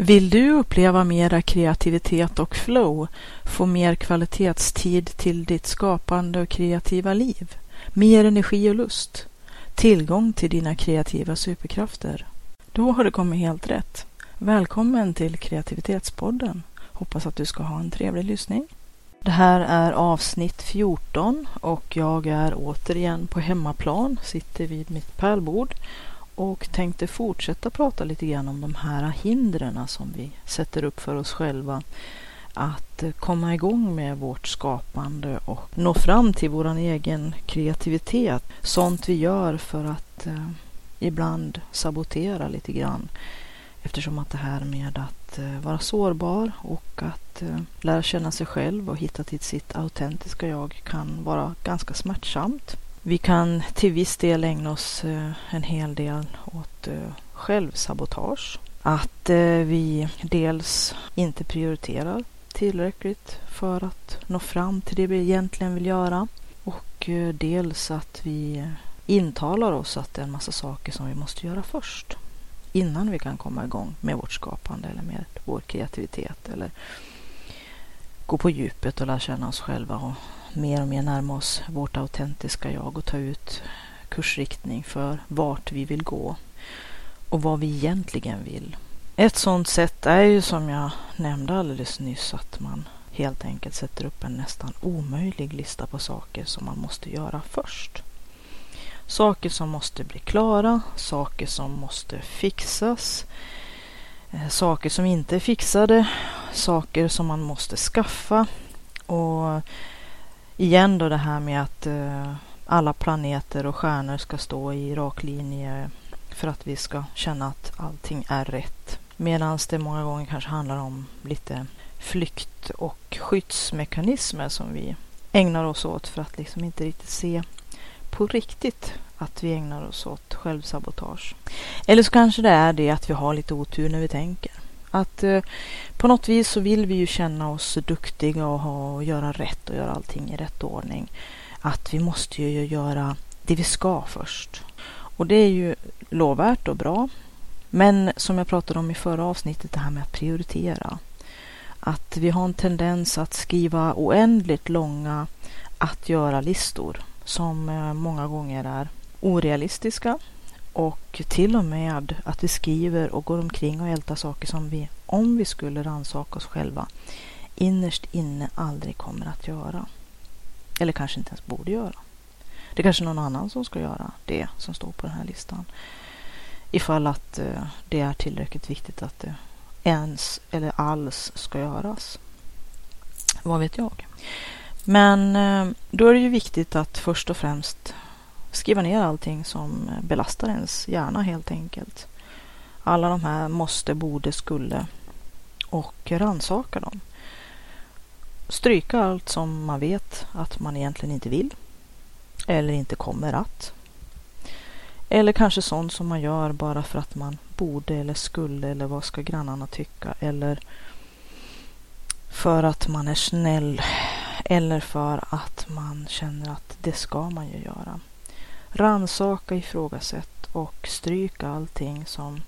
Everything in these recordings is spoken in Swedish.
Vill du uppleva mera kreativitet och flow, få mer kvalitetstid till ditt skapande och kreativa liv, mer energi och lust, tillgång till dina kreativa superkrafter? Då har du kommit helt rätt. Välkommen till Kreativitetspodden. Hoppas att du ska ha en trevlig lyssning. Det här är avsnitt 14 och jag är återigen på hemmaplan, sitter vid mitt pärlbord och tänkte fortsätta prata lite grann om de här hindren som vi sätter upp för oss själva att eh, komma igång med vårt skapande och nå fram till vår egen kreativitet. Sånt vi gör för att eh, ibland sabotera lite grann. Eftersom att det här med att eh, vara sårbar och att eh, lära känna sig själv och hitta till sitt autentiska jag kan vara ganska smärtsamt. Vi kan till viss del ägna oss eh, en hel del åt eh, självsabotage. Att eh, vi dels inte prioriterar tillräckligt för att nå fram till det vi egentligen vill göra. Och dels att vi intalar oss att det är en massa saker som vi måste göra först. Innan vi kan komma igång med vårt skapande eller med vår kreativitet. Eller gå på djupet och lära känna oss själva och mer och mer närma oss vårt autentiska jag och ta ut kursriktning för vart vi vill gå och vad vi egentligen vill. Ett sådant sätt är ju som jag nämnde alldeles nyss att man helt enkelt sätter upp en nästan omöjlig lista på saker som man måste göra först. Saker som måste bli klara, saker som måste fixas, eh, saker som inte är fixade, saker som man måste skaffa och igen då det här med att eh, alla planeter och stjärnor ska stå i rak linje för att vi ska känna att allting är rätt. Medan det många gånger kanske handlar om lite flykt och skyddsmekanismer som vi ägnar oss åt för att liksom inte riktigt se på riktigt att vi ägnar oss åt självsabotage. Eller så kanske det är det att vi har lite otur när vi tänker. Att eh, på något vis så vill vi ju känna oss duktiga och, ha, och göra rätt och göra allting i rätt ordning. Att vi måste ju göra det vi ska först. Och det är ju lovvärt och bra. Men som jag pratade om i förra avsnittet, det här med att prioritera. Att vi har en tendens att skriva oändligt långa att göra-listor som eh, många gånger är orealistiska och till och med att vi skriver och går omkring och ältar saker som vi, om vi skulle rannsaka oss själva, innerst inne aldrig kommer att göra. Eller kanske inte ens borde göra. Det är kanske någon annan som ska göra det som står på den här listan. Ifall att eh, det är tillräckligt viktigt att det ens eller alls ska göras. Vad vet jag? Men eh, då är det ju viktigt att först och främst skriva ner allting som belastar ens hjärna helt enkelt. Alla de här måste, borde, skulle och ransaka dem. Stryka allt som man vet att man egentligen inte vill eller inte kommer att. Eller kanske sånt som man gör bara för att man borde eller skulle eller vad ska grannarna tycka eller för att man är snäll eller för att man känner att det ska man ju göra. Ransaka, ifrågasätt och stryk allting som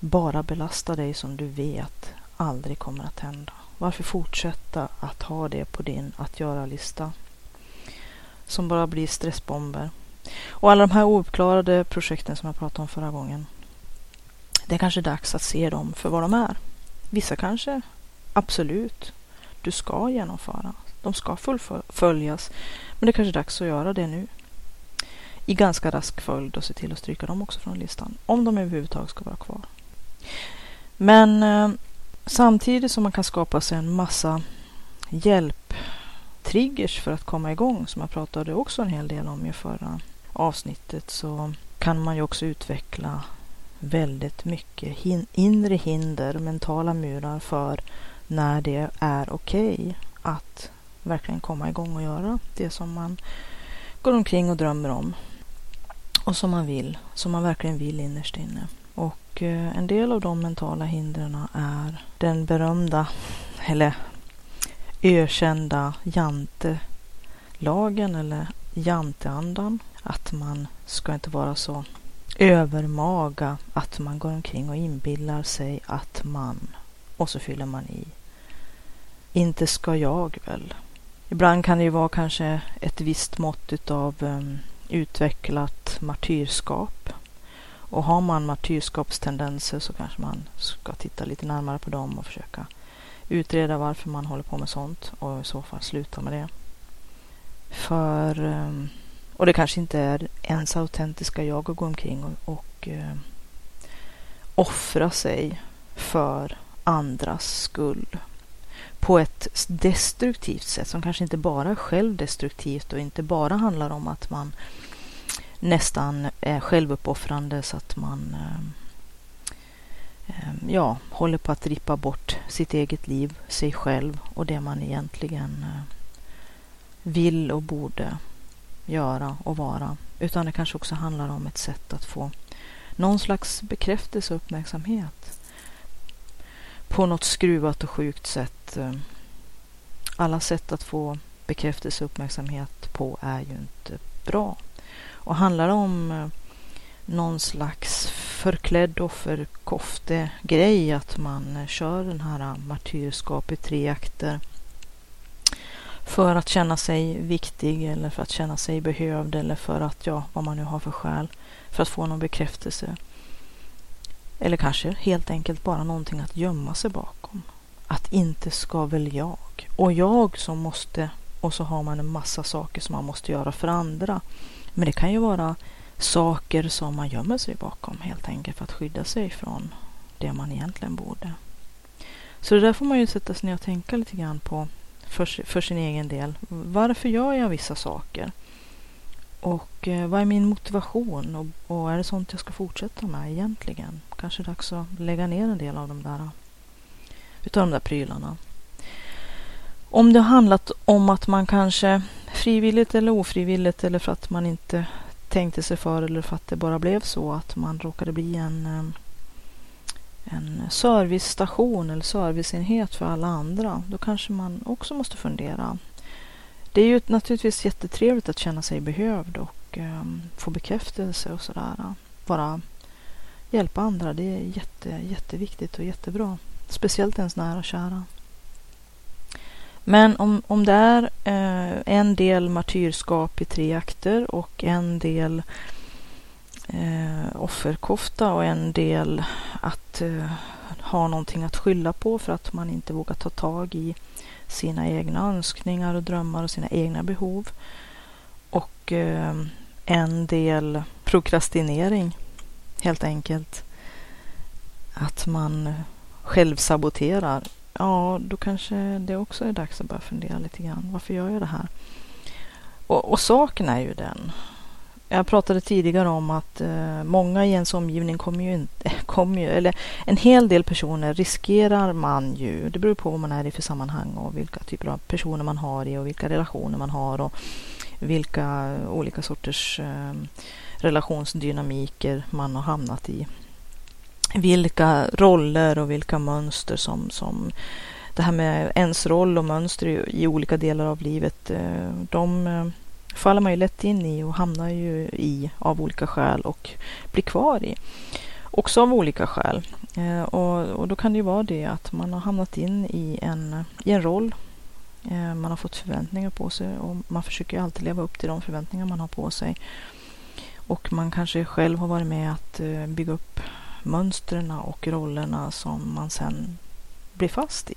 bara belastar dig som du vet aldrig kommer att hända. Varför fortsätta att ha det på din att göra-lista? Som bara blir stressbomber. Och alla de här ouppklarade projekten som jag pratade om förra gången. Det är kanske dags att se dem för vad de är. Vissa kanske absolut du ska genomföra. De ska fullföljas. Men det är kanske är dags att göra det nu i ganska rask följd och se till att stryka dem också från listan. Om de överhuvudtaget ska vara kvar. Men eh, samtidigt som man kan skapa sig en massa hjälptriggers för att komma igång, som jag pratade också en hel del om i förra avsnittet, så kan man ju också utveckla väldigt mycket hin inre hinder, mentala murar för när det är okej okay att verkligen komma igång och göra det som man går omkring och drömmer om. Och som man vill, som man verkligen vill innerst inne. Och eh, en del av de mentala hindren är den berömda, eller ökända jantelagen eller janteandan. Att man ska inte vara så övermaga att man går omkring och inbillar sig att man och så fyller man i. Inte ska jag väl. Ibland kan det ju vara kanske ett visst mått utav um, utvecklat martyrskap. Och har man martyrskapstendenser så kanske man ska titta lite närmare på dem och försöka utreda varför man håller på med sånt och i så fall sluta med det. För, ehm, och det kanske inte är ens autentiska jag att gå omkring och, och ehm, offra sig för andras skull på ett destruktivt sätt som kanske inte bara är självdestruktivt och inte bara handlar om att man nästan är självuppoffrande så att man eh, eh, ja, håller på att rippa bort sitt eget liv, sig själv och det man egentligen eh, vill och borde göra och vara. Utan det kanske också handlar om ett sätt att få någon slags bekräftelse och uppmärksamhet på något skruvat och sjukt sätt. Eh, alla sätt att få bekräftelse och uppmärksamhet på är ju inte bra. Och handlar det om eh, någon slags förklädd offerkofte-grej, att man eh, kör den här martyrskap i tre akter för att känna sig viktig eller för att känna sig behövd eller för att, ja, vad man nu har för skäl, för att få någon bekräftelse eller kanske helt enkelt bara någonting att gömma sig bakom. Att inte ska väl jag. Och jag som måste, och så har man en massa saker som man måste göra för andra. Men det kan ju vara saker som man gömmer sig bakom helt enkelt för att skydda sig från det man egentligen borde. Så det där får man ju sätta sig ner och tänka lite grann på för, för sin egen del. Varför gör jag vissa saker? Och eh, vad är min motivation och, och, är det sånt jag ska fortsätta med egentligen? Kanske dags att lägga ner en del av de där, utav de där prylarna. Om det har handlat om att man kanske frivilligt eller ofrivilligt eller för att man inte tänkte sig för eller för att det bara blev så att man råkade bli en, eh, en servicestation eller serviceenhet för alla andra. Då kanske man också måste fundera det är ju naturligtvis jättetrevligt att känna sig behövd och um, få bekräftelse och sådär. Eh, bara hjälpa andra, det är jätte, jätteviktigt och jättebra. Speciellt ens nära och kära. Men om, om det är eh, en del martyrskap i tre akter och en del eh, offerkofta och en del att eh, ha någonting att skylla på för att man inte vågar ta tag i sina egna önskningar och drömmar och sina egna behov. Och eh, en del prokrastinering helt enkelt. Att man självsaboterar. Ja, då kanske det också är dags att börja fundera lite grann. Varför gör jag det här? Och, och saken är ju den jag pratade tidigare om att eh, många i ens omgivning kommer ju inte, kommer ju, eller en hel del personer riskerar man ju, det beror på vad man är i för sammanhang och vilka typer av personer man har i och vilka relationer man har och vilka olika sorters eh, relationsdynamiker man har hamnat i. Vilka roller och vilka mönster som, som det här med ens roll och mönster i, i olika delar av livet, eh, de eh, faller man ju lätt in i och hamnar ju i av olika skäl och blir kvar i. Också av olika skäl. Eh, och, och, då kan det ju vara det att man har hamnat in i en, i en roll. Eh, man har fått förväntningar på sig och man försöker alltid leva upp till de förväntningar man har på sig. Och man kanske själv har varit med att eh, bygga upp mönstren och rollerna som man sen blir fast i.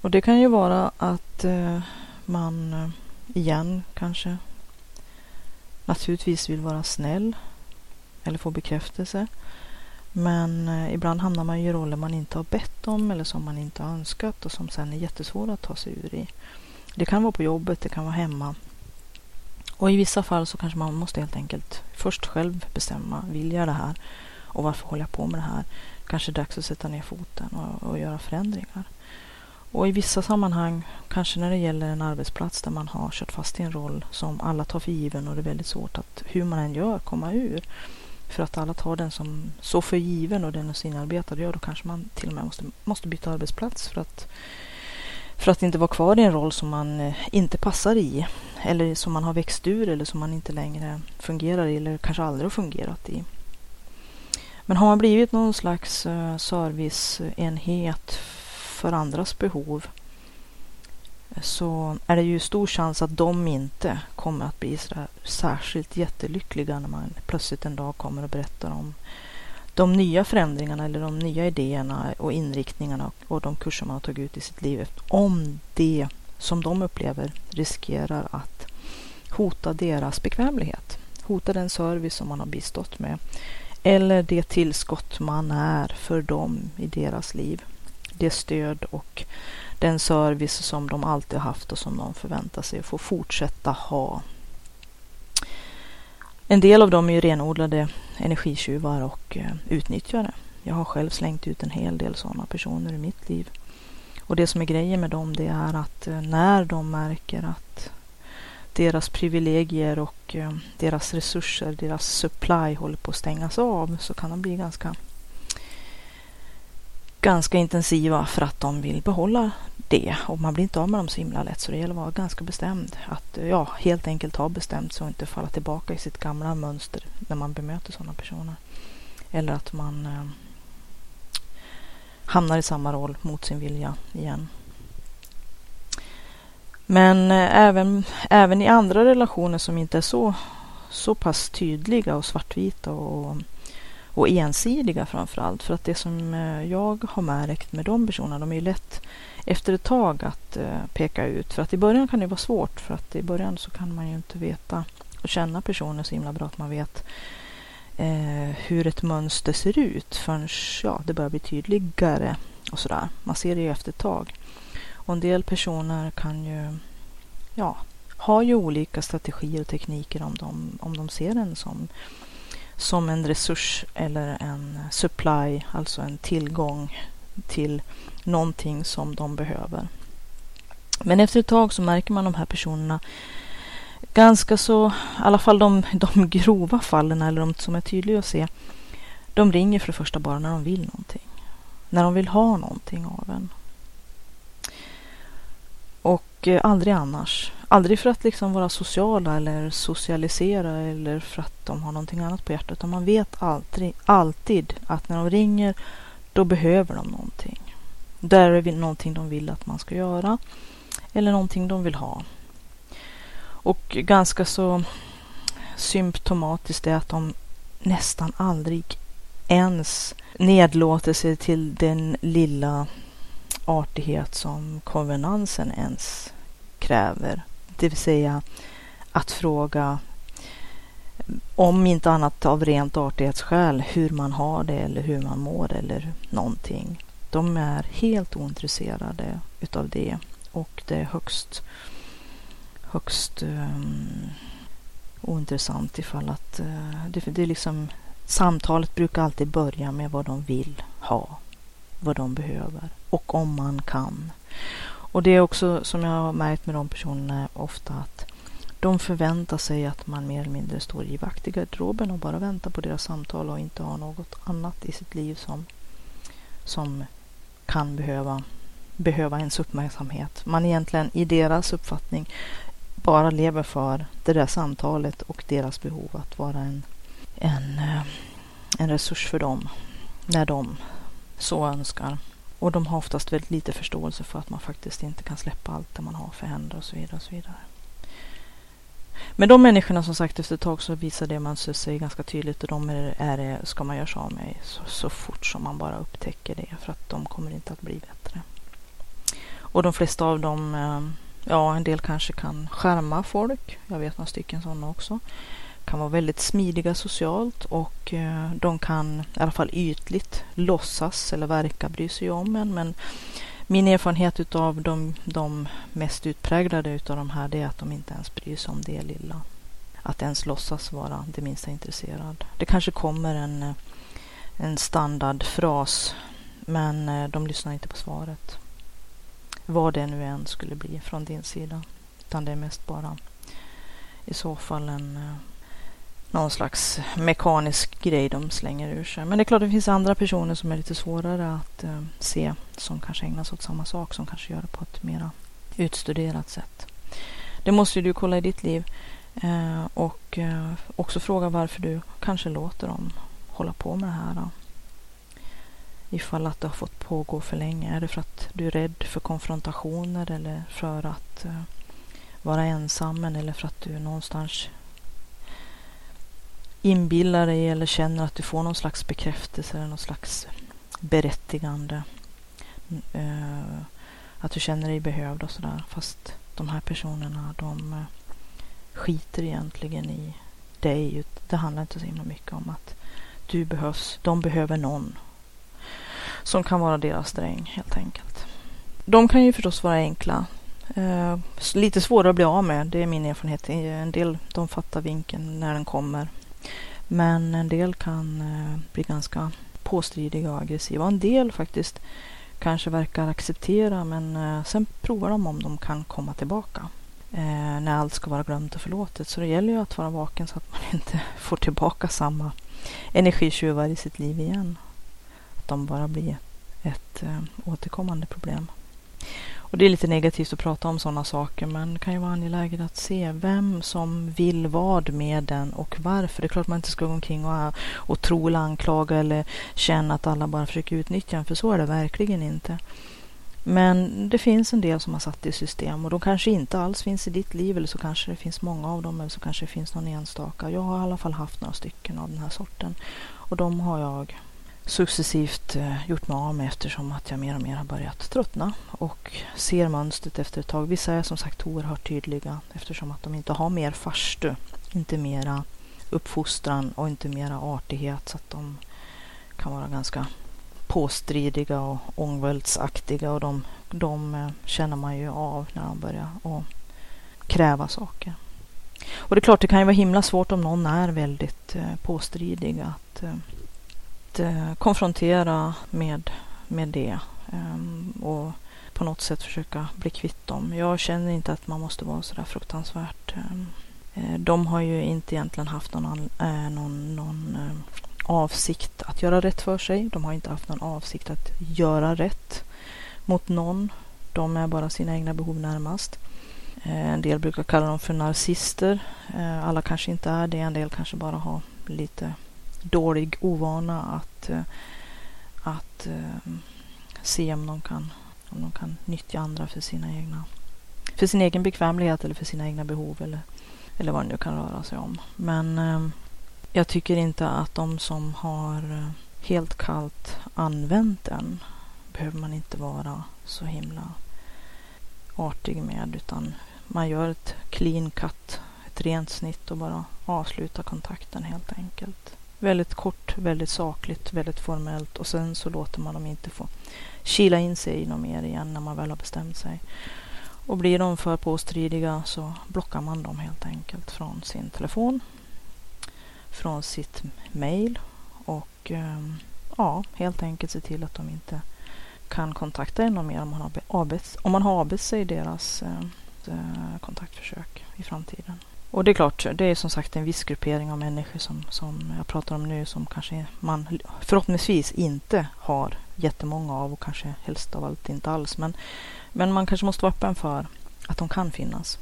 Och det kan ju vara att eh, man eh, igen kanske naturligtvis vill vara snäll eller få bekräftelse. Men eh, ibland hamnar man i roller man inte har bett om eller som man inte har önskat och som sen är jättesvåra att ta sig ur i. Det kan vara på jobbet, det kan vara hemma. Och i vissa fall så kanske man måste helt enkelt först själv bestämma, vill jag det här? Och varför håller jag på med det här? Kanske dags att sätta ner foten och, och göra förändringar. Och i vissa sammanhang, kanske när det gäller en arbetsplats där man har kört fast i en roll som alla tar för given och det är väldigt svårt att, hur man än gör, komma ur. För att alla tar den som så för given och den är sin arbetare, ja då kanske man till och med måste, måste byta arbetsplats för att, för att inte vara kvar i en roll som man eh, inte passar i. Eller som man har växt ur eller som man inte längre fungerar i eller kanske aldrig har fungerat i. Men har man blivit någon slags eh, serviceenhet för andras behov så är det ju stor chans att de inte kommer att bli så särskilt jättelyckliga när man plötsligt en dag kommer och berättar om de nya förändringarna eller de nya idéerna och inriktningarna och de kurser man har tagit ut i sitt liv. Om det som de upplever riskerar att hota deras bekvämlighet, hota den service som man har bistått med eller det tillskott man är för dem i deras liv. Det stöd och den service som de alltid haft och som de förväntar sig att få fortsätta ha. En del av dem är ju renodlade energitjuvar och eh, utnyttjare. Jag har själv slängt ut en hel del sådana personer i mitt liv. Och det som är grejen med dem det är att eh, när de märker att deras privilegier och eh, deras resurser, deras supply håller på att stängas av så kan de bli ganska ganska intensiva för att de vill behålla det och man blir inte av med dem så himla lätt så det gäller att vara ganska bestämd. Att ja, helt enkelt ha bestämt sig och inte falla tillbaka i sitt gamla mönster när man bemöter sådana personer. Eller att man eh, hamnar i samma roll mot sin vilja igen. Men eh, även, även i andra relationer som inte är så, så pass tydliga och svartvita och, och och ensidiga framför allt. För att det som eh, jag har märkt med de personerna, de är ju lätt efter ett tag att eh, peka ut. För att i början kan det vara svårt för att i början så kan man ju inte veta och känna personer så himla bra att man vet eh, hur ett mönster ser ut förrän ja, det börjar bli tydligare och sådär. Man ser det ju efter ett tag. Och en del personer kan ju, ja, har ju olika strategier och tekniker om de, om de ser en som, som en resurs eller en supply, alltså en tillgång till någonting som de behöver. Men efter ett tag så märker man de här personerna ganska så, i alla fall de, de grova fallen eller de som är tydliga att se. De ringer för det första bara när de vill någonting. När de vill ha någonting av en. Och eh, aldrig annars. Aldrig för att liksom vara sociala eller socialisera eller för att de har någonting annat på hjärtat. Utan man vet alltid, alltid att när de ringer då behöver de någonting. Där är det någonting de vill att man ska göra eller någonting de vill ha. Och ganska så symptomatiskt är att de nästan aldrig ens nedlåter sig till den lilla artighet som konvenansen ens kräver. Det vill säga att fråga om inte annat av rent artighetsskäl hur man har det eller hur man mår eller någonting. De är helt ointresserade utav det och det är högst, högst um, ointressant ifall att uh, det, det är liksom samtalet brukar alltid börja med vad de vill ha, vad de behöver och om man kan. Och det är också som jag har märkt med de personerna ofta att de förväntar sig att man mer eller mindre står i vakt i garderoben och bara väntar på deras samtal och inte har något annat i sitt liv som, som kan behöva, behöva ens uppmärksamhet. Man egentligen i deras uppfattning bara lever för det där samtalet och deras behov att vara en, en, eh, en resurs för dem när de så önskar. Och de har oftast väldigt lite förståelse för att man faktiskt inte kan släppa allt det man har för händer och så vidare. Och så vidare. Men de människorna som sagt efter ett tag så visar det man sig ganska tydligt och de är, är, ska man göra sig av med så, så fort som man bara upptäcker det för att de kommer inte att bli bättre. Och de flesta av dem, eh, ja en del kanske kan skärma folk. Jag vet några stycken sådana också. Kan vara väldigt smidiga socialt och eh, de kan i alla fall ytligt låtsas eller verka bry sig om en men min erfarenhet utav de, de mest utpräglade utav de här det är att de inte ens bryr sig om det lilla. Att ens låtsas vara det minsta intresserad. Det kanske kommer en, eh, en standardfras men eh, de lyssnar inte på svaret. Vad det nu än skulle bli från din sida. Utan det är mest bara i så fall en någon slags mekanisk grej de slänger ur sig. Men det är klart det finns andra personer som är lite svårare att eh, se som kanske ägnar sig åt samma sak som kanske gör det på ett mera utstuderat sätt. Det måste ju du kolla i ditt liv eh, och eh, också fråga varför du kanske låter dem hålla på med det här. Då. Ifall att det har fått pågå för länge. Är det för att du är rädd för konfrontationer eller för att eh, vara ensam eller för att du någonstans inbillar dig eller känner att du får någon slags bekräftelse eller någon slags berättigande. Eh, att du känner dig behövd och sådär. Fast de här personerna de eh, skiter egentligen i dig. Det handlar inte så himla mycket om att du behövs. De behöver någon som kan vara deras dräng helt enkelt. De kan ju förstås vara enkla. Eh, lite svårare att bli av med, det är min erfarenhet. En del de fattar vinkeln när den kommer. Men en del kan eh, bli ganska påstridiga och aggressiva. En del faktiskt kanske verkar acceptera men eh, sen provar de om de kan komma tillbaka. Eh, när allt ska vara glömt och förlåtet. Så det gäller ju att vara vaken så att man inte får tillbaka samma energitjuvar i sitt liv igen. Att de bara blir ett återkommande problem. Och det är lite negativt att prata om sådana saker men det kan ju vara angeläget att se vem som vill vad med den och varför. Det är klart man inte ska gå omkring och, och tro eller anklaga eller känna att alla bara försöker utnyttja en för så är det verkligen inte. Men det finns en del som har satt i system och de kanske inte alls finns i ditt liv eller så kanske det finns många av dem eller så kanske det finns någon enstaka. Jag har i alla fall haft några stycken av den här sorten och de har jag successivt eh, gjort mig av med eftersom att jag mer och mer har börjat tröttna och ser mönstret efter ett tag. Vissa är som sagt oerhört tydliga eftersom att de inte har mer farstu, inte mera uppfostran och inte mera artighet så att de kan vara ganska påstridiga och ångvältsaktiga och de, de eh, känner man ju av när de börjar att kräva saker. Och det är klart, det kan ju vara himla svårt om någon är väldigt eh, påstridig att eh, konfrontera med, med det eh, och på något sätt försöka bli kvitt dem. Jag känner inte att man måste vara sådär fruktansvärt. Ehm, eh, de har ju inte egentligen haft någon, eh, någon, någon eh, avsikt att göra rätt för sig. De har inte haft någon avsikt att göra rätt mot någon. De är bara sina egna behov närmast. Eh, en del brukar kalla dem för narcister. Eh, alla kanske inte är det. En del kanske bara har lite dålig ovana att, eh, att eh, se om de, kan, om de kan nyttja andra för sina egna för sin egen bekvämlighet eller för sina egna behov eller, eller vad det nu kan röra sig om. Men eh, jag tycker inte att de som har helt kallt använt den behöver man inte vara så himla artig med utan man gör ett clean cut, ett rent snitt och bara avslutar kontakten helt enkelt. Väldigt kort, väldigt sakligt, väldigt formellt och sen så låter man dem inte få kila in sig i något mer igen när man väl har bestämt sig. Och blir de för påstridiga så blockar man dem helt enkelt från sin telefon, från sitt mail och ehm, ja, helt enkelt se till att de inte kan kontakta en mer om man har avbett, om man har avbett sig deras eh, kontaktförsök i framtiden. Och det är klart, det är som sagt en viss gruppering av människor som, som jag pratar om nu som kanske man förhoppningsvis inte har jättemånga av och kanske helst av allt inte alls. Men, men man kanske måste vara öppen för att de kan finnas.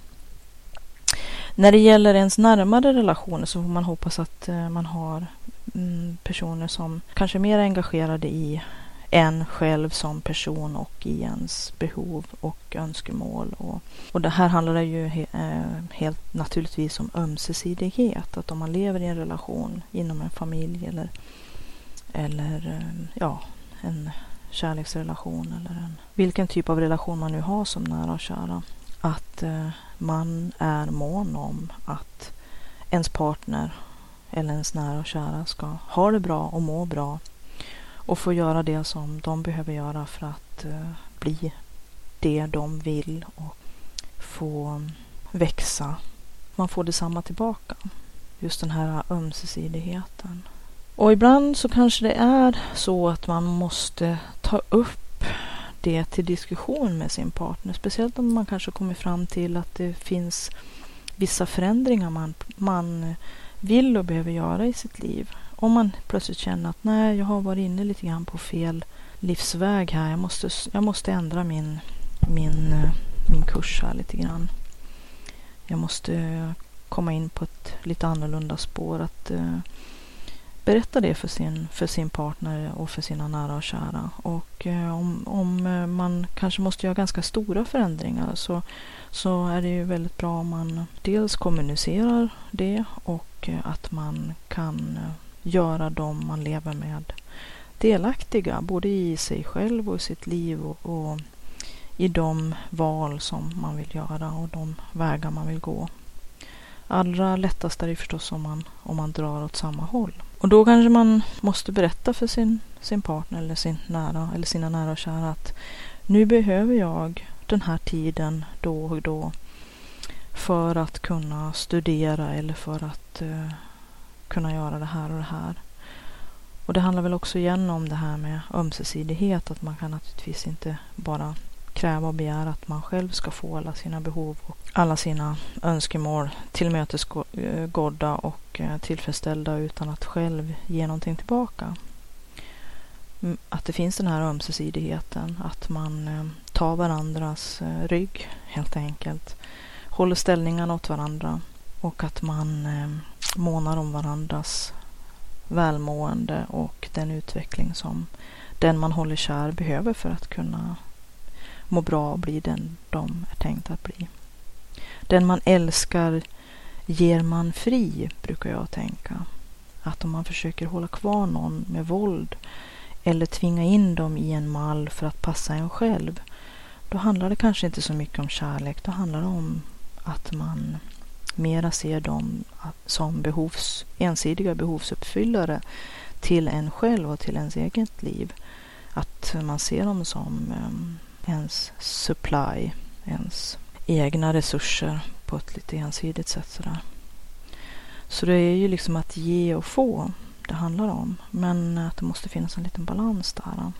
När det gäller ens närmare relationer så får man hoppas att eh, man har mm, personer som kanske är mer engagerade i en själv som person och i ens behov och önskemål. Och, och det här handlar det ju he, eh, helt naturligtvis om ömsesidighet. Att om man lever i en relation inom en familj eller, eller eh, ja, en kärleksrelation eller en, vilken typ av relation man nu har som nära och kära. Att eh, man är mån om att ens partner eller ens nära och kära ska ha det bra och må bra och få göra det som de behöver göra för att eh, bli det de vill och få växa. Man får detsamma tillbaka. Just den här ömsesidigheten. Och ibland så kanske det är så att man måste ta upp det till diskussion med sin partner. Speciellt om man kanske kommer fram till att det finns vissa förändringar man, man vill och behöver göra i sitt liv. Om man plötsligt känner att nej, jag har varit inne lite grann på fel livsväg här. Jag måste, jag måste ändra min, min, eh, min kurs här lite grann. Jag måste komma in på ett lite annorlunda spår. Att uh, berätta det för sin, för sin partner och för sina nära och kära. Och uh, om, om man kanske måste göra ganska stora förändringar så, så är det ju väldigt bra om man dels kommunicerar det och att man kan göra dem man lever med delaktiga både i sig själv och i sitt liv och, och i de val som man vill göra och de vägar man vill gå. Allra lättast är det förstås om man, om man drar åt samma håll. Och då kanske man måste berätta för sin, sin partner eller, sin nära, eller sina nära och kära att nu behöver jag den här tiden då och då för att kunna studera eller för att eh, kunna göra det här och det här. Och det handlar väl också igen om det här med ömsesidighet, att man kan naturligtvis inte bara kräva och begära att man själv ska få alla sina behov och alla sina önskemål tillmötesgådda och eh, tillfredsställda utan att själv ge någonting tillbaka. Mm, att det finns den här ömsesidigheten, att man eh, tar varandras eh, rygg helt enkelt, håller ställningarna åt varandra och att man eh, månar om varandras välmående och den utveckling som den man håller kär behöver för att kunna må bra och bli den de är tänkt att bli. Den man älskar ger man fri, brukar jag tänka. Att om man försöker hålla kvar någon med våld eller tvinga in dem i en mall för att passa en själv, då handlar det kanske inte så mycket om kärlek. Då handlar det om att man mera ser dem som behovs, ensidiga behovsuppfyllare till en själv och till ens eget liv. Att man ser dem som ehm, ens supply, ens egna resurser på ett lite ensidigt sätt sådär. Så det är ju liksom att ge och få det handlar om. Men att det måste finnas en liten balans där.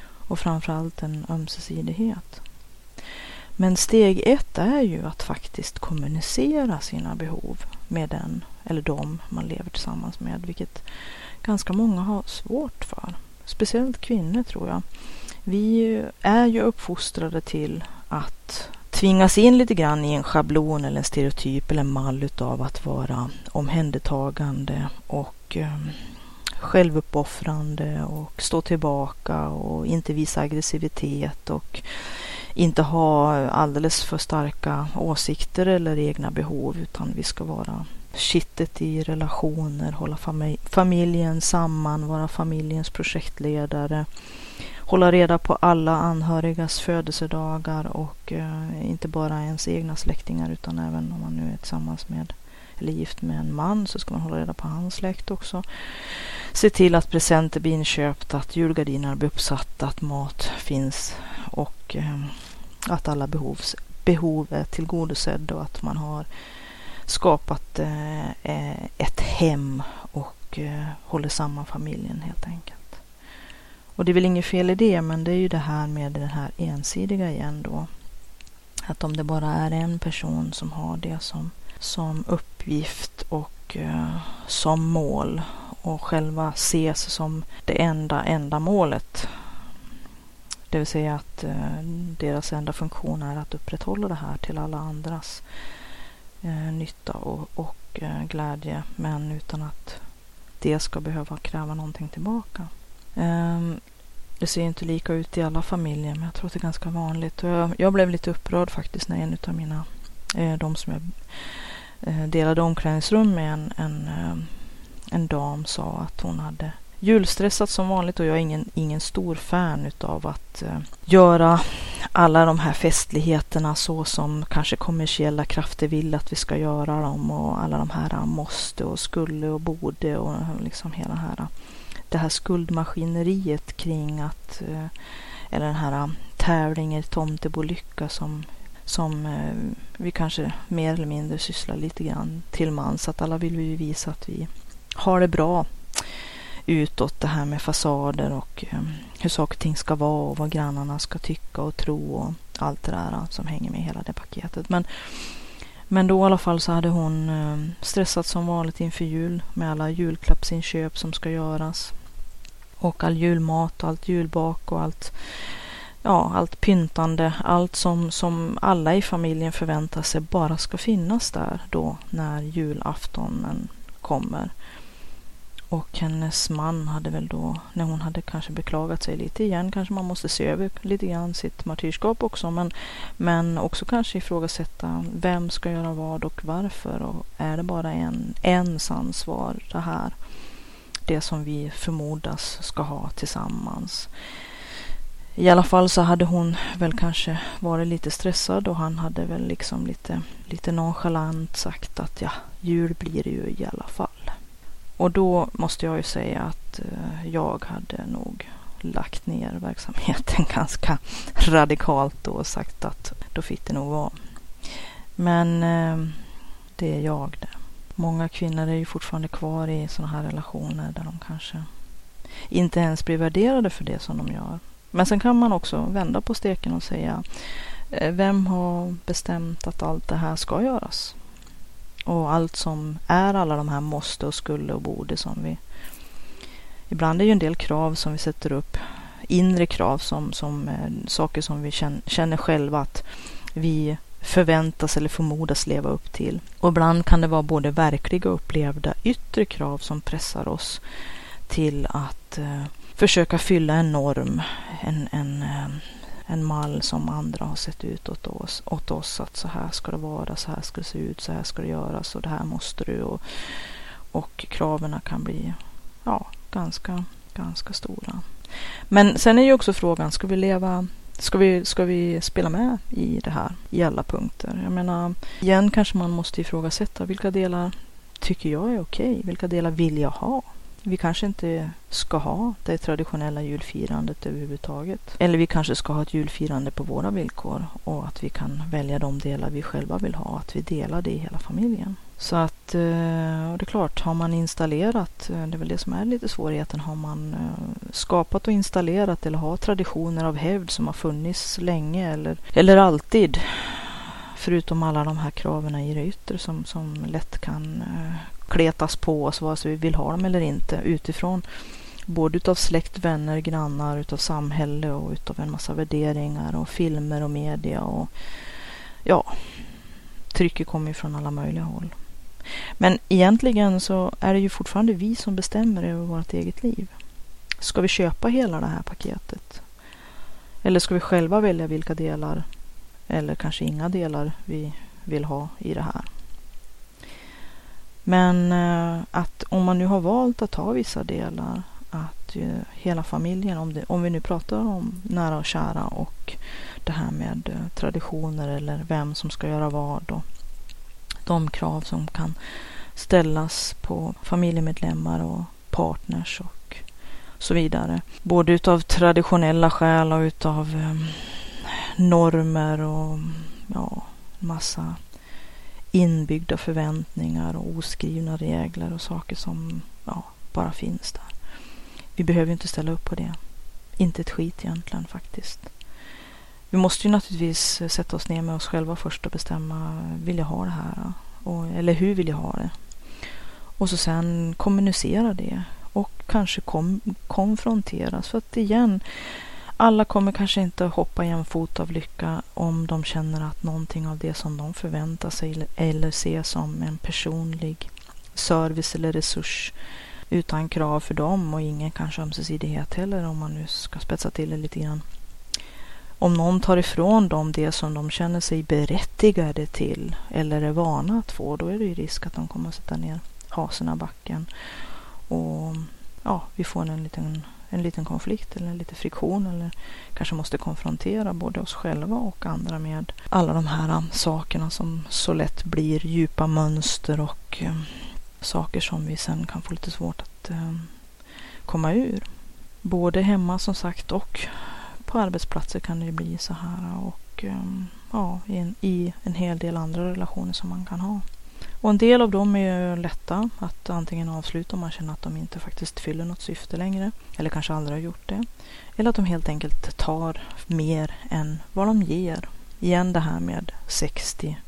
Och framförallt en ömsesidighet. Men steg ett är ju att faktiskt kommunicera sina behov med den eller dem man lever tillsammans med, vilket ganska många har svårt för. Speciellt kvinnor tror jag. Vi är ju uppfostrade till att tvingas in lite grann i en schablon eller en stereotyp eller en mall utav att vara omhändertagande och ehm, självuppoffrande och stå tillbaka och inte visa aggressivitet och inte ha alldeles för starka åsikter eller egna behov utan vi ska vara kittet i relationer, hålla familjen samman, vara familjens projektledare, hålla reda på alla anhörigas födelsedagar och eh, inte bara ens egna släktingar utan även om man nu är tillsammans med eller gift med en man så ska man hålla reda på hans släkt också. Se till att presenter blir inköpta, att julgardiner blir uppsatta, att mat finns och eh, att alla behovs, behov är tillgodosedda och att man har skapat eh, eh, ett hem och eh, håller samman familjen helt enkelt. Och det är väl inget fel i det, men det är ju det här med det här ensidiga igen då. Att om det bara är en person som har det som, som uppgift och eh, som mål och själva ses som det enda enda målet det vill säga att eh, deras enda funktion är att upprätthålla det här till alla andras eh, nytta och, och eh, glädje. Men utan att det ska behöva kräva någonting tillbaka. Ehm, det ser inte lika ut i alla familjer men jag tror att det är ganska vanligt. Jag, jag blev lite upprörd faktiskt när en av mina, de som jag delade omklädningsrum med en, en, en dam sa att hon hade julstressat som vanligt och jag är ingen, ingen stor fan utav att eh, göra alla de här festligheterna så som kanske kommersiella krafter vill att vi ska göra dem och alla de här eh, måste och skulle och borde och eh, liksom hela här, eh, det här skuldmaskineriet kring att eh, eller den här tävlingen tomtebolycka som som eh, vi kanske mer eller mindre sysslar lite grann till mans. Att alla vill vi visa att vi har det bra utåt det här med fasader och ehm, hur saker och ting ska vara och vad grannarna ska tycka och tro och allt det där som hänger med hela det paketet. Men, men då i alla fall så hade hon ehm, stressat som vanligt inför jul med alla julklappsinköp som ska göras. Och all julmat och allt julbak och allt ja, allt pyntande, allt som, som alla i familjen förväntar sig bara ska finnas där då när julaftonen kommer. Och hennes man hade väl då, när hon hade kanske beklagat sig lite igen, kanske man måste se över lite grann sitt martyrskap också, men, men också kanske ifrågasätta vem ska göra vad och varför och är det bara en, ens ansvar det här? Det som vi förmodas ska ha tillsammans. I alla fall så hade hon väl kanske varit lite stressad och han hade väl liksom lite, lite nonchalant sagt att ja, jul blir det ju i alla fall. Och då måste jag ju säga att eh, jag hade nog lagt ner verksamheten ganska radikalt och sagt att då fick det nog vara. Men eh, det är jag det. Många kvinnor är ju fortfarande kvar i sådana här relationer där de kanske inte ens blir värderade för det som de gör. Men sen kan man också vända på steken och säga eh, vem har bestämt att allt det här ska göras? Och allt som är alla de här måste och skulle och borde som vi... Ibland är ju en del krav som vi sätter upp, inre krav som, som eh, saker som vi känner, känner själva att vi förväntas eller förmodas leva upp till. Och ibland kan det vara både verkliga och upplevda yttre krav som pressar oss till att eh, försöka fylla en norm, en, en, eh, en mall som andra har sett ut åt oss, åt oss. Att så här ska det vara, så här ska det se ut, så här ska det göras och det här måste du. Och, och kraven kan bli ja, ganska, ganska stora. Men sen är ju också frågan, ska vi leva Ska vi, ska vi spela med i det här i alla punkter? Jag menar, igen kanske man måste ifrågasätta vilka delar tycker jag är okej? Vilka delar vill jag ha? Vi kanske inte ska ha det traditionella julfirandet överhuvudtaget. Eller vi kanske ska ha ett julfirande på våra villkor och att vi kan välja de delar vi själva vill ha. Att vi delar det i hela familjen. Så att, eh, och det är klart, har man installerat, eh, det är väl det som är lite svårigheten, har man eh, skapat och installerat eller har traditioner av hävd som har funnits länge eller, eller alltid förutom alla de här kraven i det yttre som, som lätt kan kletas på oss vare sig vi vill ha dem eller inte utifrån. Både utav släkt, vänner, grannar, utav samhälle och utav en massa värderingar och filmer och media och ja, trycket kommer ju från alla möjliga håll. Men egentligen så är det ju fortfarande vi som bestämmer över vårt eget liv. Ska vi köpa hela det här paketet? Eller ska vi själva välja vilka delar eller kanske inga delar vi vill ha i det här? Men eh, att om man nu har valt att ta vissa delar, att hela familjen, om, det, om vi nu pratar om nära och kära och det här med eh, traditioner eller vem som ska göra vad och de krav som kan ställas på familjemedlemmar och partners och så vidare. Både utav traditionella skäl och utav eh, normer och ja, massa inbyggda förväntningar och oskrivna regler och saker som ja, bara finns där. Vi behöver inte ställa upp på det. Inte ett skit egentligen faktiskt. Vi måste ju naturligtvis eh, sätta oss ner med oss själva först och bestämma, vill jag ha det här? Och, eller hur vill jag ha det? Och så sen kommunicera det och kanske kom, konfronteras. För att igen, alla kommer kanske inte hoppa i en fot av lycka om de känner att någonting av det som de förväntar sig eller ser som en personlig service eller resurs utan krav för dem och ingen kanske ömsesidighet heller om man nu ska spetsa till det lite grann. Om någon tar ifrån dem det som de känner sig berättigade till eller är vana att få, då är det ju risk att de kommer att sätta ner hasen i backen. Och ja, vi får en liten en liten konflikt eller lite friktion eller kanske måste konfrontera både oss själva och andra med alla de här sakerna som så lätt blir djupa mönster och eh, saker som vi sen kan få lite svårt att eh, komma ur. Både hemma som sagt och på arbetsplatser kan det bli så här och eh, ja, i en, i en hel del andra relationer som man kan ha. Och en del av dem är ju lätta att antingen avsluta om man känner att de inte faktiskt fyller något syfte längre. Eller kanske aldrig har gjort det. Eller att de helt enkelt tar mer än vad de ger. Igen det här med 60,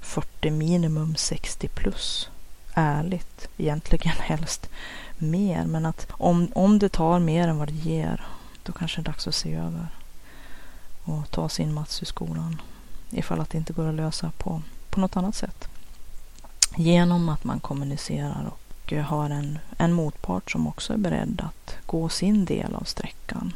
40 minimum 60 plus. Ärligt, egentligen helst mer. Men att om, om det tar mer än vad det ger, då kanske det är dags att se över och ta sin mats ur skolan. Ifall att det inte går att lösa på, på något annat sätt. Genom att man kommunicerar och har en, en motpart som också är beredd att gå sin del av sträckan.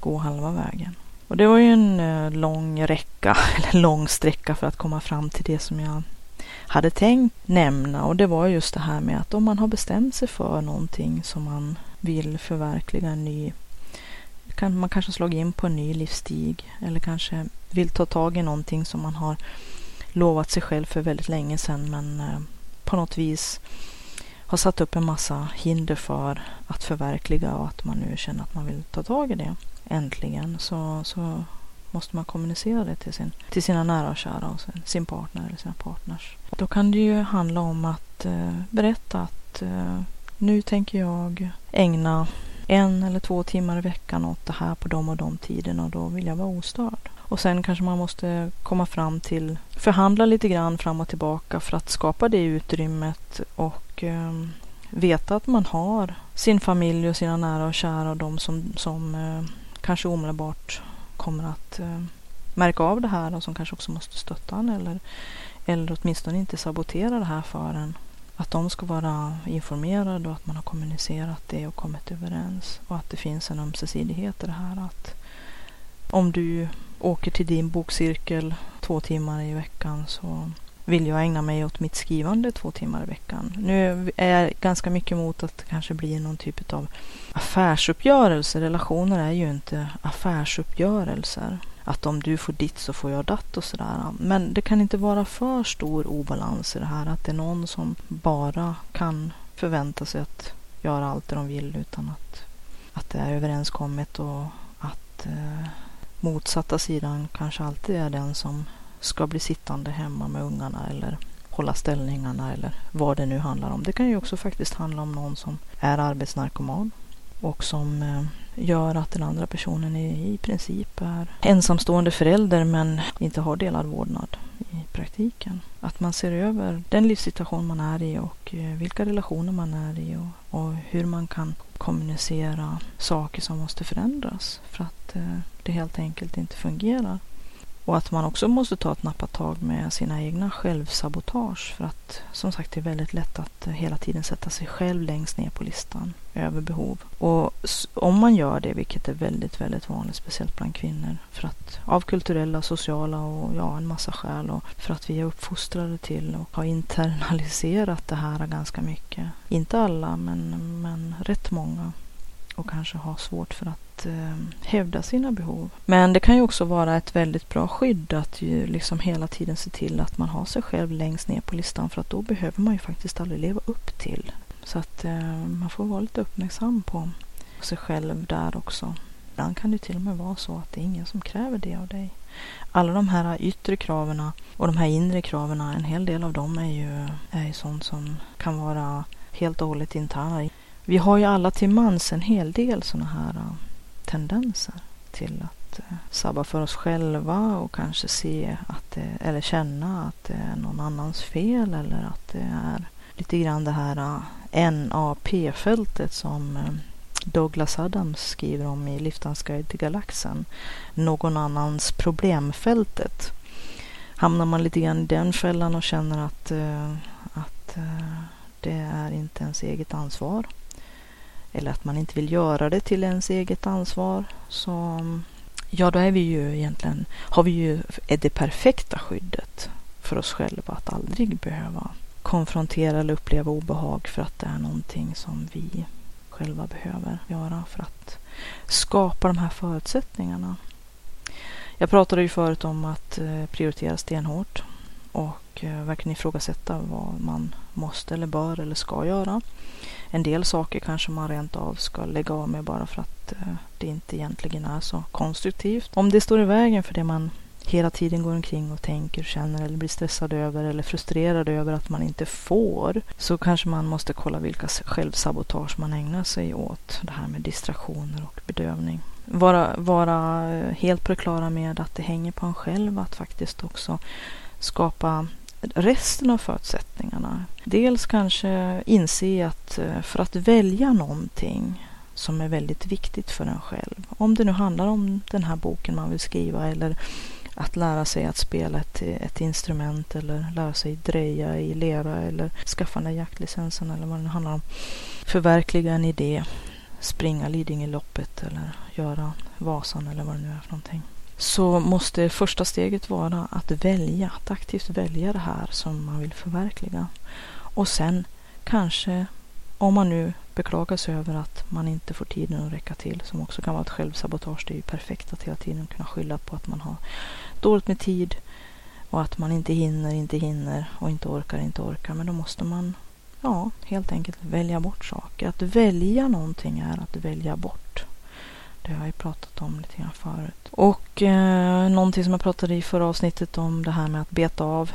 Gå halva vägen. Och det var ju en eh, lång räcka, eller lång sträcka för att komma fram till det som jag hade tänkt nämna. Och det var just det här med att om man har bestämt sig för någonting som man vill förverkliga en ny man kanske slagit in på en ny livsstig eller kanske vill ta tag i någonting som man har lovat sig själv för väldigt länge sedan men eh, på något vis har satt upp en massa hinder för att förverkliga och att man nu känner att man vill ta tag i det äntligen så, så måste man kommunicera det till, sin, till sina nära och kära och sin, sin partner eller sina partners. Då kan det ju handla om att eh, berätta att eh, nu tänker jag ägna en eller två timmar i veckan åt det här på de och de tiderna och då vill jag vara ostörd. Och sen kanske man måste komma fram till, förhandla lite grann fram och tillbaka för att skapa det utrymmet och eh, veta att man har sin familj och sina nära och kära och de som, som eh, kanske omedelbart kommer att eh, märka av det här och som kanske också måste stötta en eller, eller åtminstone inte sabotera det här för en. Att de ska vara informerade och att man har kommunicerat det och kommit överens. Och att det finns en ömsesidighet i det här. Att om du åker till din bokcirkel två timmar i veckan så vill jag ägna mig åt mitt skrivande två timmar i veckan. Nu är jag ganska mycket emot att det kanske blir någon typ av affärsuppgörelse. Relationer är ju inte affärsuppgörelser att om du får ditt så får jag datt och sådär. Men det kan inte vara för stor obalans i det här. Att det är någon som bara kan förvänta sig att göra allt det de vill utan att, att det är överenskommet och att eh, motsatta sidan kanske alltid är den som ska bli sittande hemma med ungarna eller hålla ställningarna eller vad det nu handlar om. Det kan ju också faktiskt handla om någon som är arbetsnarkoman och som eh, gör att den andra personen i, i princip är ensamstående förälder men inte har delad vårdnad i praktiken. Att man ser över den livssituation man är i och eh, vilka relationer man är i och, och hur man kan kommunicera saker som måste förändras för att eh, det helt enkelt inte fungerar. Och att man också måste ta ett nappatag med sina egna självsabotage. För att som sagt det är väldigt lätt att hela tiden sätta sig själv längst ner på listan över behov. Och om man gör det, vilket är väldigt, väldigt vanligt, speciellt bland kvinnor. För att av kulturella, sociala och ja, en massa skäl. Och för att vi är uppfostrade till och har internaliserat det här ganska mycket. Inte alla, men, men rätt många och kanske har svårt för att eh, hävda sina behov. Men det kan ju också vara ett väldigt bra skydd att ju liksom hela tiden se till att man har sig själv längst ner på listan för att då behöver man ju faktiskt aldrig leva upp till. Så att eh, man får vara lite uppmärksam på sig själv där också. Ibland kan det till och med vara så att det är ingen som kräver det av dig. Alla de här yttre kraven och de här inre kraven, en hel del av dem är ju, är ju sånt som kan vara helt och hållet interna vi har ju alla till mans en hel del sådana här äh, tendenser till att äh, sabba för oss själva och kanske se att det, eller känna att det är någon annans fel eller att det är lite grann det här äh, NAP-fältet som Douglas Adams skriver om i Liftans guide till galaxen. Någon annans problemfältet. Hamnar man lite grann i den fällan och känner att, att det är inte ens eget ansvar eller att man inte vill göra det till ens eget ansvar. Så ja, då är vi ju egentligen, har vi ju det perfekta skyddet för oss själva att aldrig behöva konfrontera eller uppleva obehag för att det är någonting som vi själva behöver göra för att skapa de här förutsättningarna. Jag pratade ju förut om att eh, prioritera stenhårt och och eh, verkligen ifrågasätta vad man måste eller bör eller ska göra en del saker kanske man rent av ska lägga av med bara för att eh, det inte egentligen är så konstruktivt. Om det står i vägen för det man hela tiden går omkring och tänker, känner eller blir stressad över eller frustrerad över att man inte får så kanske man måste kolla vilka självsabotage man ägnar sig åt. Det här med distraktioner och bedövning. Vara, vara helt på det klara med att det hänger på en själv att faktiskt också skapa resten av förutsättningarna. Dels kanske inse att eh, för att välja någonting som är väldigt viktigt för en själv. Om det nu handlar om den här boken man vill skriva eller att lära sig att spela ett, ett instrument eller lära sig dreja i lera eller skaffa den där jaktlicensen eller vad det nu handlar om. Förverkliga en idé, springa Lidingöloppet eller göra Vasan eller vad det nu är för någonting. Så måste första steget vara att välja, att aktivt välja det här som man vill förverkliga. Och sen kanske, om man nu beklagar sig över att man inte får tiden att räcka till, som också kan vara ett självsabotage. Det är ju perfekt att hela tiden kunna skylla på att man har dåligt med tid och att man inte hinner, inte hinner och inte orkar, inte orkar. Men då måste man ja, helt enkelt välja bort saker. Att välja någonting är att välja bort. Det har jag ju pratat om lite grann förut. Och eh, någonting som jag pratade i förra avsnittet om det här med att beta av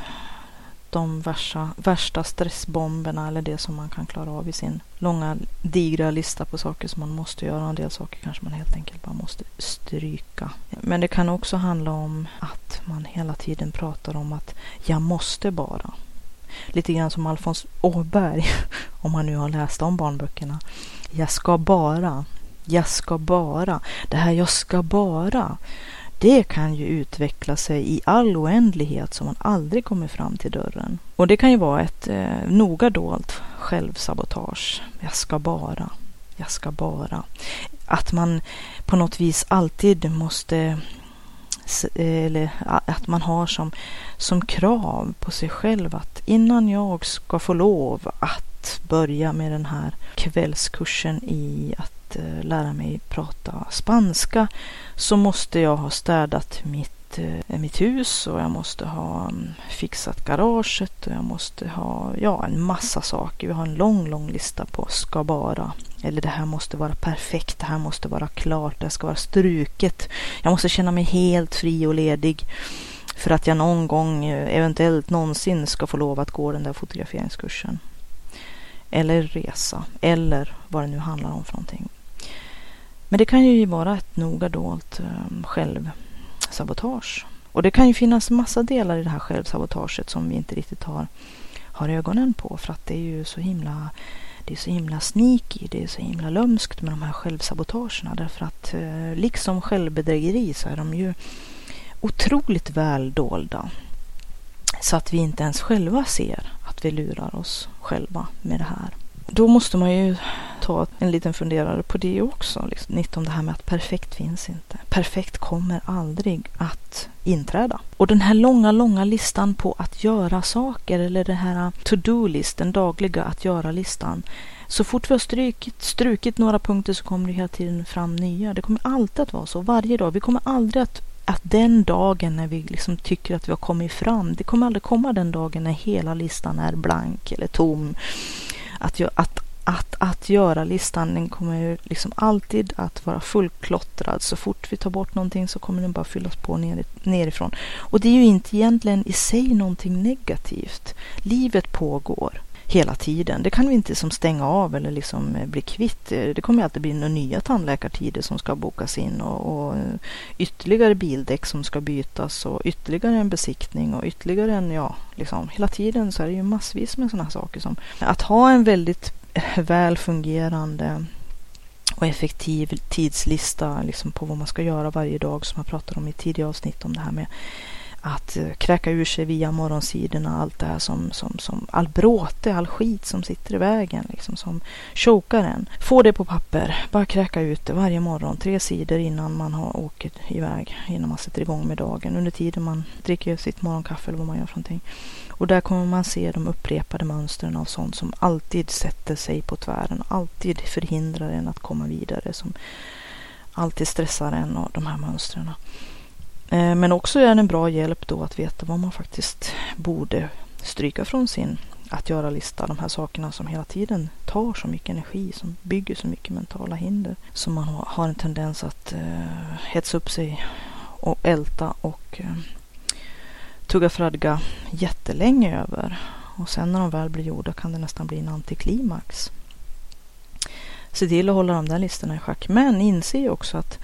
de värsta, värsta stressbomberna eller det som man kan klara av i sin långa digra lista på saker som man måste göra. En del saker kanske man helt enkelt bara måste stryka. Men det kan också handla om att man hela tiden pratar om att jag måste bara. Lite grann som Alfons Åberg, om man nu har läst om barnböckerna. Jag ska bara, jag ska bara, det här jag ska bara det kan ju utveckla sig i all oändlighet så man aldrig kommer fram till dörren. Och det kan ju vara ett eh, noga dolt självsabotage. Jag ska bara, jag ska bara. Att man på något vis alltid måste eh, eller att man har som, som krav på sig själv att innan jag ska få lov att börja med den här kvällskursen i att eh, lära mig prata spanska så måste jag ha städat mitt, eh, mitt hus och jag måste ha mm, fixat garaget och jag måste ha ja, en massa saker. Vi har en lång, lång lista på ska bara. Eller det här måste vara perfekt, det här måste vara klart, det ska vara struket. Jag måste känna mig helt fri och ledig för att jag någon gång, eh, eventuellt någonsin, ska få lov att gå den där fotograferingskursen. Eller resa, eller vad det nu handlar om för någonting. Men det kan ju vara ett noga dolt ehm, självsabotage. Och det kan ju finnas massa delar i det här självsabotaget som vi inte riktigt har, har ögonen på för att det är ju så himla det är så himla sneaky, det är så himla lömskt med de här självsabotagerna därför att eh, liksom självbedrägeri så är de ju otroligt väl dolda. Så att vi inte ens själva ser att vi lurar oss själva med det här. Då måste man ju ta en liten funderare på det också. Liksom, 19 det här med att perfekt finns inte. Perfekt kommer aldrig att inträda. Och den här långa, långa listan på att göra saker eller den här to-do-list, den dagliga att göra-listan. Så fort vi har strukit, strukit några punkter så kommer det hela tiden fram nya. Det kommer alltid att vara så, varje dag. Vi kommer aldrig att att den dagen när vi liksom tycker att vi har kommit fram, det kommer aldrig komma den dagen när hela listan är blank eller tom att, att, att, att göra-listan den kommer ju liksom alltid att vara fullklottrad. Så fort vi tar bort någonting så kommer den bara fyllas på ner, nerifrån. Och det är ju inte egentligen i sig någonting negativt. Livet pågår hela tiden. Det kan vi inte som stänga av eller liksom eh, bli kvitt. Eh, det kommer alltid bli några nya tandläkartider som ska bokas in och, och, eh, ytterligare bildäck som ska bytas och ytterligare en besiktning och ytterligare en, ja, liksom hela tiden så är det ju massvis med sådana saker som att ha en väldigt väl fungerande och effektiv tidslista liksom på vad man ska göra varje dag som jag pratade om i tidigare avsnitt om det här med att eh, kräka ur sig via morgonsidorna allt det här som, som, som all bråte, all skit som sitter i vägen, liksom som chokar en. Få det på papper, bara kräka ut det varje morgon, tre sidor innan man har åkt iväg, innan man sätter igång med dagen, under tiden man dricker sitt morgonkaffe eller vad man gör för någonting. Och där kommer man se de upprepade mönstren av sånt som alltid sätter sig på tvären, alltid förhindrar en att komma vidare, som alltid stressar en och de här mönstren. Eh, men också är det en bra hjälp då att veta vad man faktiskt borde stryka från sin att göra-lista. De här sakerna som hela tiden tar så mycket energi, som bygger så mycket mentala hinder. Som man har en tendens att eh, hetsa upp sig och älta och eh, tugga fradga jättelänge över. Och sen när de väl blir gjorda kan det nästan bli en antiklimax. Se till att hålla de där listorna i schack. Men inse också att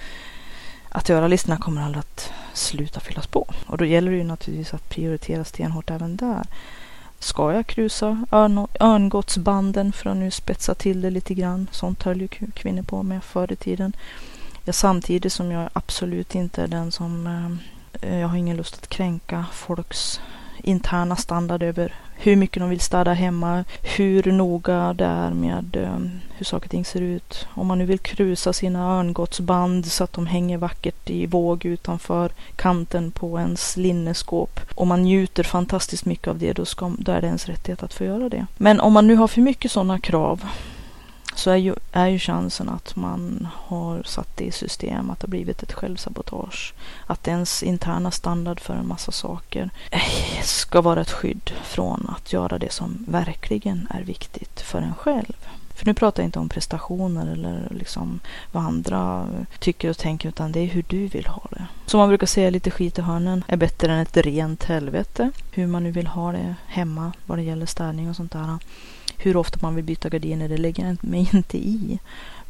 att göra listorna kommer aldrig att sluta fyllas på. Och då gäller det ju naturligtvis att prioritera stenhårt även där. Ska jag krusa örn örngottsbanden för att nu spetsa till det lite grann? Sånt höll ju kvinnor på med förr i tiden. Ja, samtidigt som jag absolut inte är den som... Eh, jag har ingen lust att kränka folks interna standard över hur mycket de vill städa hemma, hur noga det är med eh, hur saker och ting ser ut. Om man nu vill krusa sina örngottsband så att de hänger vackert i våg utanför kanten på ens linneskåp och man njuter fantastiskt mycket av det, då, ska, då är det ens rättighet att få göra det. Men om man nu har för mycket sådana krav så är ju, är ju chansen att man har satt det i system, att det har blivit ett självsabotage. Att ens interna standard för en massa saker eh, ska vara ett skydd från att göra det som verkligen är viktigt för en själv. För nu pratar jag inte om prestationer eller liksom vad andra tycker och tänker utan det är hur du vill ha det. Som man brukar säga, lite skit i hörnen är bättre än ett rent helvete. Hur man nu vill ha det hemma vad det gäller städning och sånt där. Hur ofta man vill byta gardiner, det lägger jag mig inte i.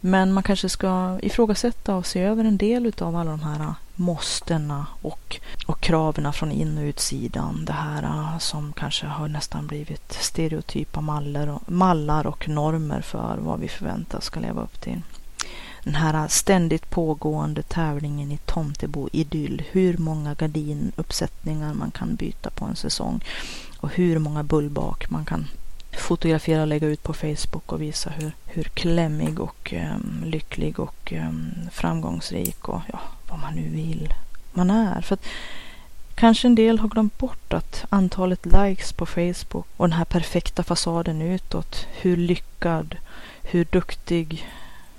Men man kanske ska ifrågasätta och se över en del av alla de här måstena och, och kraven från in och utsidan. Det här äh, som kanske har nästan blivit stereotypa mallar och, mallar och normer för vad vi förväntas ska leva upp till. Den här äh, ständigt pågående tävlingen i Tomtebo-idyll. Hur många gardinuppsättningar man kan byta på en säsong och hur många bullbak man kan fotografera och lägga ut på Facebook och visa hur, hur klämmig och um, lycklig och um, framgångsrik och ja, vad man nu vill man är. För att kanske en del har glömt bort att antalet likes på Facebook och den här perfekta fasaden utåt, hur lyckad, hur duktig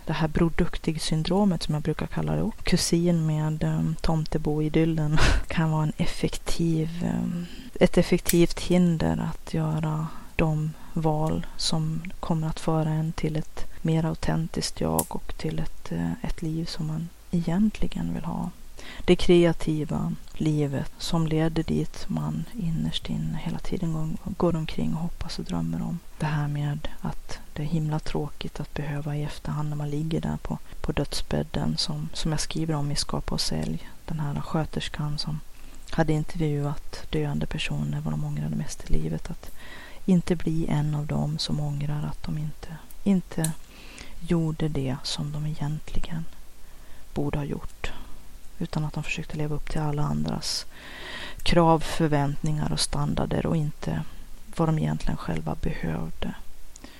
det här Bror Duktig-syndromet som jag brukar kalla det. Och kusin med um, Tomtebo-idyllen kan vara en effektiv, um, ett effektivt hinder att göra de val som kommer att föra en till ett mer autentiskt jag och till ett, eh, ett liv som man egentligen vill ha. Det kreativa livet som leder dit man innerst inne hela tiden går omkring och hoppas och drömmer om. Det här med att det är himla tråkigt att behöva i efterhand när man ligger där på, på dödsbädden som, som jag skriver om i Skapa och sälj. Den här sköterskan som hade intervjuat döende personer vad de ångrade mest i livet. Att inte bli en av dem som ångrar att de inte, inte gjorde det som de egentligen borde ha gjort. Utan att de försökte leva upp till alla andras krav, förväntningar och standarder och inte vad de egentligen själva behövde.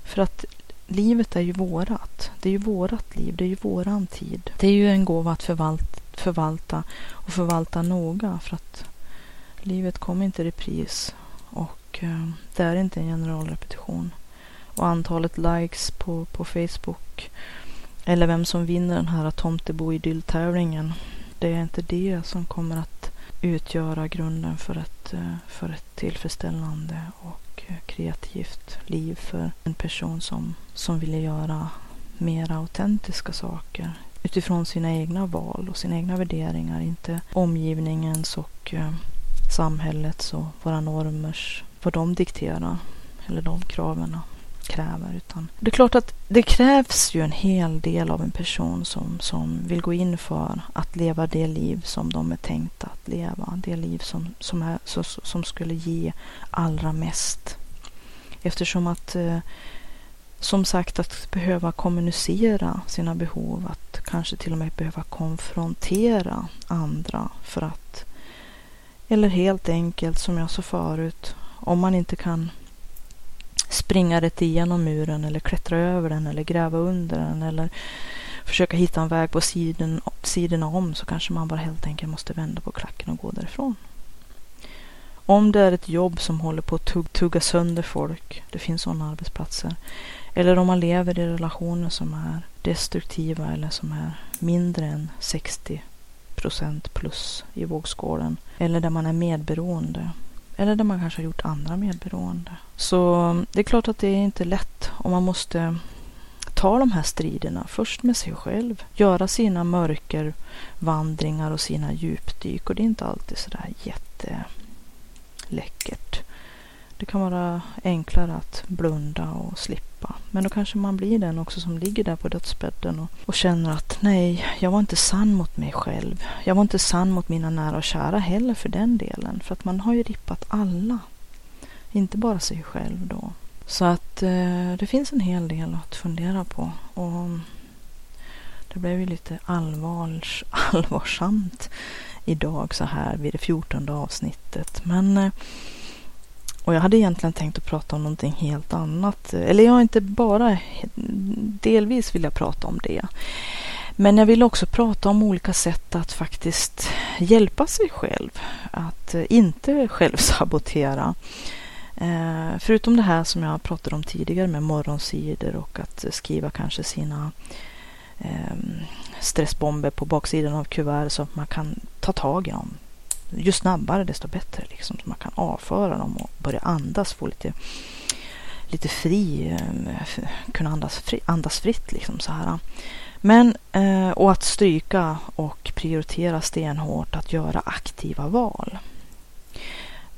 För att livet är ju vårat. Det är ju vårat liv, det är ju våran tid. Det är ju en gåva att förvalta, förvalta och förvalta noga för att livet kommer inte i repris Eh, det är inte en generalrepetition. Och antalet likes på, på Facebook eller vem som vinner den här Tomtebo-idyll-tävlingen. Det är inte det som kommer att utgöra grunden för ett, eh, för ett tillfredsställande och eh, kreativt liv för en person som, som vill göra mer autentiska saker utifrån sina egna val och sina egna värderingar. Inte omgivningens och eh, samhällets och våra normers vad de dikterar eller de kraven kräver. Utan det är klart att det krävs ju en hel del av en person som, som vill gå in för att leva det liv som de är tänkta att leva. Det liv som, som, är, så, som skulle ge allra mest. Eftersom att eh, som sagt att behöva kommunicera sina behov, att kanske till och med behöva konfrontera andra för att eller helt enkelt som jag sa förut om man inte kan springa rätt igenom muren eller klättra över den eller gräva under den eller försöka hitta en väg på sidan, sidorna om så kanske man bara helt enkelt måste vända på klacken och gå därifrån. Om det är ett jobb som håller på att tugga sönder folk, det finns sådana arbetsplatser, eller om man lever i relationer som är destruktiva eller som är mindre än 60 procent plus i vågskålen, eller där man är medberoende, eller där man kanske har gjort andra medberoende. Så mm, det är klart att det är inte lätt om man måste ta de här striderna först med sig själv. Göra sina mörkervandringar och sina djupdyk och det är inte alltid sådär jätteläckert. Det kan vara enklare att blunda och slippa. Men då kanske man blir den också som ligger där på dödsbädden och, och känner att nej, jag var inte sann mot mig själv. Jag var inte sann mot mina nära och kära heller för den delen. För att man har ju rippat alla. Inte bara sig själv då. Så att eh, det finns en hel del att fundera på. Och det blev ju lite allvars, allvarsamt idag så här vid det fjortonde avsnittet. Men eh, och jag hade egentligen tänkt att prata om någonting helt annat. Eller jag inte bara, delvis vill jag prata om det. Men jag vill också prata om olika sätt att faktiskt hjälpa sig själv. Att eh, inte självsabotera. Eh, förutom det här som jag pratade om tidigare med morgonsidor och att skriva kanske sina ehm, stressbomber på baksidan av kuvert så att man kan ta tag i dem ju snabbare desto bättre. Liksom, så man kan avföra dem och börja andas, få lite, lite fri, eh, kunna andas, fri, andas fritt. Liksom, så här. Men, eh, och att stryka och prioritera stenhårt att göra aktiva val.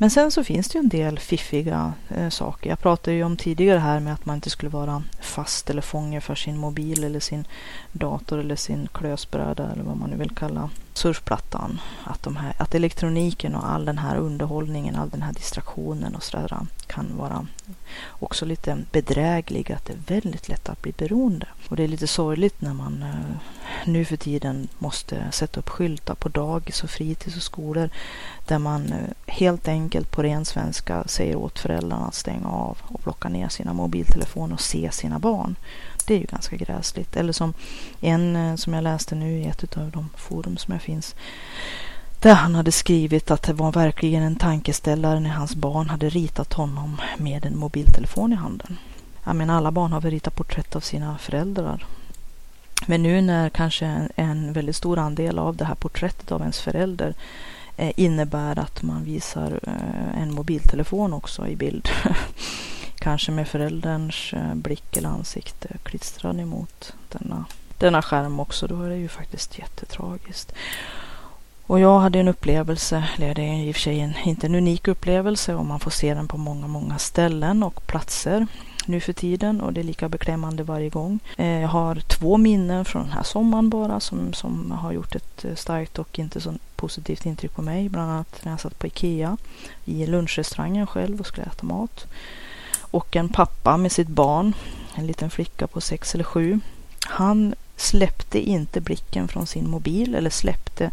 Men sen så finns det ju en del fiffiga eh, saker. Jag pratade ju om tidigare här med att man inte skulle vara fast eller fånge för sin mobil eller sin dator eller sin klösbräda eller vad man nu vill kalla surfplattan. Att, de här, att elektroniken och all den här underhållningen, all den här distraktionen och sådär kan vara också lite bedräglig. Att det är väldigt lätt att bli beroende. Och det är lite sorgligt när man eh, nu för tiden måste sätta upp skyltar på dagis och fritids och skolor där man eh, helt enkelt på ren svenska säger åt föräldrarna att stänga av och plocka ner sina mobiltelefoner och se sina barn. Det är ju ganska gräsligt. Eller som en eh, som jag läste nu i ett av de forum som jag finns. Där han hade skrivit att det var verkligen en tankeställare när hans barn hade ritat honom med en mobiltelefon i handen. Jag menar alla barn har väl ritat porträtt av sina föräldrar. Men nu när kanske en, väldigt stor andel av det här porträttet av ens förälder eh, innebär att man visar eh, en mobiltelefon också i bild. kanske med förälderns eh, blick eller ansikte klistrad emot denna, denna skärm också. Då är det ju faktiskt jättetragiskt. Och jag hade en upplevelse, eller det är i och för sig en, inte en unik upplevelse och man får se den på många, många ställen och platser nu för tiden och det är lika beklämmande varje gång. Eh, jag har två minnen från den här sommaren bara som, som har gjort ett eh, starkt och inte så positivt intryck på mig. Bland annat när jag satt på Ikea i lunchrestaurangen själv och skulle äta mat. Och en pappa med sitt barn, en liten flicka på sex eller sju. Han släppte inte blicken från sin mobil eller släppte,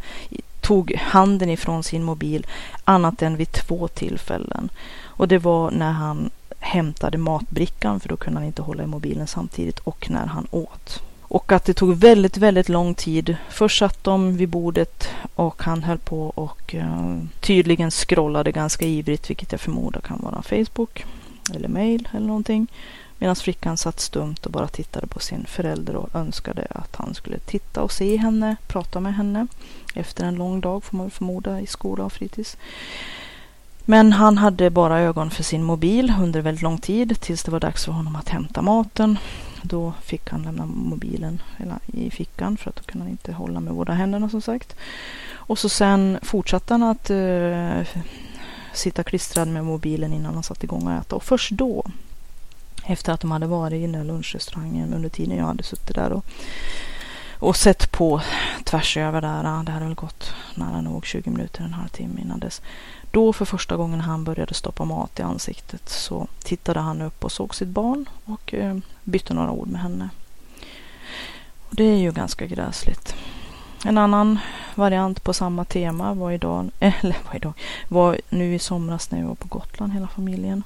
tog handen ifrån sin mobil annat än vid två tillfällen. Och det var när han hämtade matbrickan för då kunde han inte hålla i mobilen samtidigt och när han åt. Och att det tog väldigt, väldigt lång tid. Först satt de vid bordet och han höll på och uh, tydligen scrollade ganska ivrigt, vilket jag förmodar kan vara Facebook eller mail eller någonting. Medan flickan satt stumt och bara tittade på sin förälder och önskade att han skulle titta och se henne, prata med henne efter en lång dag får man förmoda i skola och fritids. Men han hade bara ögon för sin mobil under väldigt lång tid tills det var dags för honom att hämta maten. Då fick han lämna mobilen i fickan för att då kunde han inte hålla med båda händerna som sagt. Och så sen fortsatte han att uh, sitta klistrad med mobilen innan han satte igång och äta. Och först då, efter att de hade varit i den där lunchrestaurangen under tiden jag hade suttit där och, och sett på tvärs över där. Det hade väl gått nära nog 20 minuter, en halvtimme innan dess. Då för första gången han började stoppa mat i ansiktet så tittade han upp och såg sitt barn och eh, bytte några ord med henne. Och det är ju ganska gräsligt. En annan variant på samma tema var idag, eller var idag, var nu i somras när vi var på Gotland hela familjen.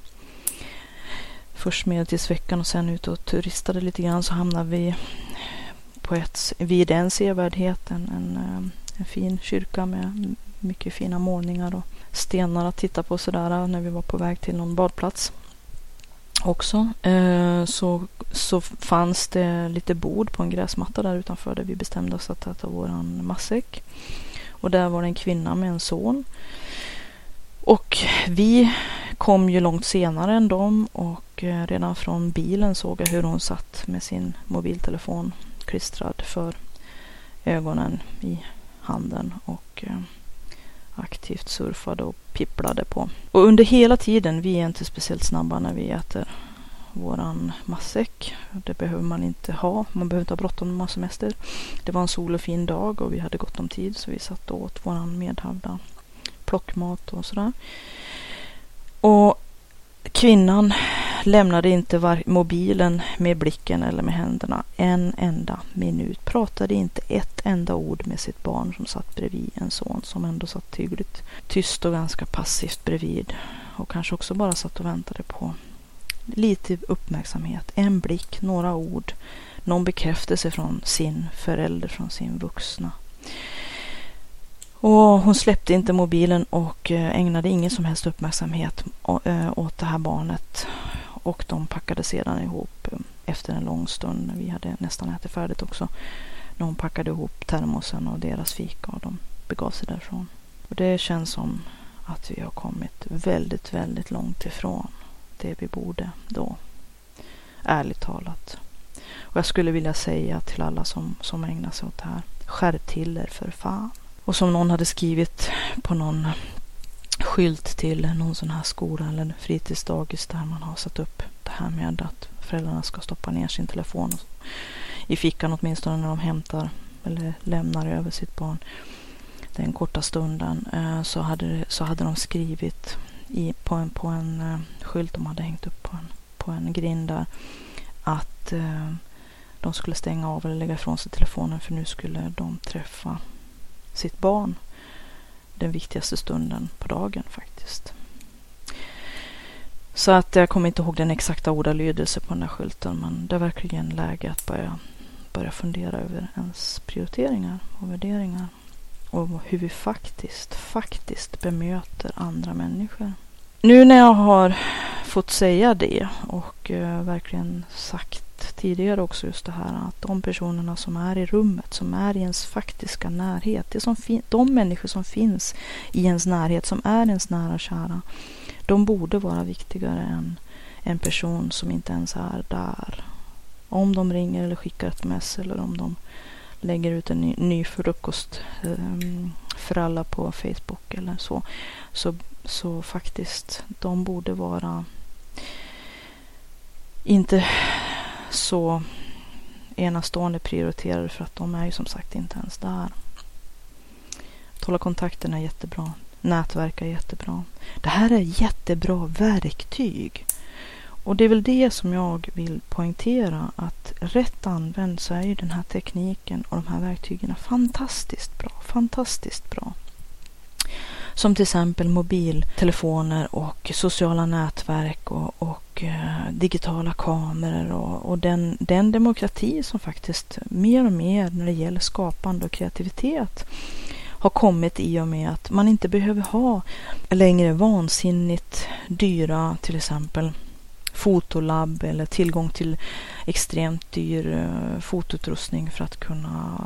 Först medeltidsveckan och sen ut och turistade lite grann så hamnade vi på ett, vid en sevärdhet, en, en, eh, en fin kyrka med mycket fina målningar och stenar att titta på sådär när vi var på väg till någon badplats. Också eh, så, så fanns det lite bord på en gräsmatta där utanför där vi bestämde oss att äta våran matsäck. Och där var det en kvinna med en son. Och vi kom ju långt senare än dem och eh, redan från bilen såg jag hur hon satt med sin mobiltelefon klistrad för ögonen i handen och eh, aktivt surfade och pipplade på. Och under hela tiden, vi är inte speciellt snabba när vi äter våran matsäck. Det behöver man inte ha. Man behöver inte ha bråttom när man har semester. Det var en sol och fin dag och vi hade gott om tid så vi satt och åt våran medhavda plockmat och sådär. Och kvinnan lämnade inte mobilen med blicken eller med händerna en enda minut. Pratade inte ett enda ord med sitt barn som satt bredvid en son som ändå satt hyggligt tyst och ganska passivt bredvid. Och kanske också bara satt och väntade på lite uppmärksamhet, en blick, några ord, någon bekräftelse från sin förälder, från sin vuxna. Och hon släppte inte mobilen och eh, ägnade ingen som helst uppmärksamhet eh, åt det här barnet. Och de packade sedan ihop eh, efter en lång stund vi hade nästan ätit färdigt också. När hon packade ihop termosen och deras fika och de begav sig därifrån. Och det känns som att vi har kommit väldigt, väldigt långt ifrån det vi borde då. Ärligt talat. Och jag skulle vilja säga till alla som, som ägnar sig åt det här. Skärp till er för fan. Och som någon hade skrivit på någon skylt till någon sån här skola eller fritidsdagis där man har satt upp det här med att föräldrarna ska stoppa ner sin telefon i fickan åtminstone när de hämtar eller lämnar över sitt barn den korta stunden eh, så hade, så hade de skrivit i, på en, på en eh, skylt de hade hängt upp på en, på en grind där att eh, de skulle stänga av eller lägga ifrån sig telefonen för nu skulle de träffa sitt barn den viktigaste stunden på dagen faktiskt. Så att jag kommer inte ihåg den exakta ordalydelsen på den där skylten men det är verkligen läge att börja, börja fundera över ens prioriteringar och värderingar och hur vi faktiskt, faktiskt bemöter andra människor. Nu när jag har fått säga det och eh, verkligen sagt tidigare också just det här att de personerna som är i rummet, som är i ens faktiska närhet, det som de människor som finns i ens närhet, som är ens nära och kära, de borde vara viktigare än en person som inte ens är där. Om de ringer eller skickar ett mess eller om de lägger ut en ny, ny frukost eh, för alla på Facebook eller så, så, så faktiskt, de borde vara inte så enastående prioriterade för att de är ju som sagt inte ens där. Att hålla kontakten är jättebra. Nätverka är jättebra. Det här är jättebra verktyg och det är väl det som jag vill poängtera att rätt använd så är ju den här tekniken och de här verktygen fantastiskt bra. Fantastiskt bra. Som till exempel mobiltelefoner och sociala nätverk och, och eh, digitala kameror och, och den, den demokrati som faktiskt mer och mer när det gäller skapande och kreativitet har kommit i och med att man inte behöver ha längre vansinnigt dyra till exempel fotolabb eller tillgång till extremt dyr eh, fotoutrustning för att kunna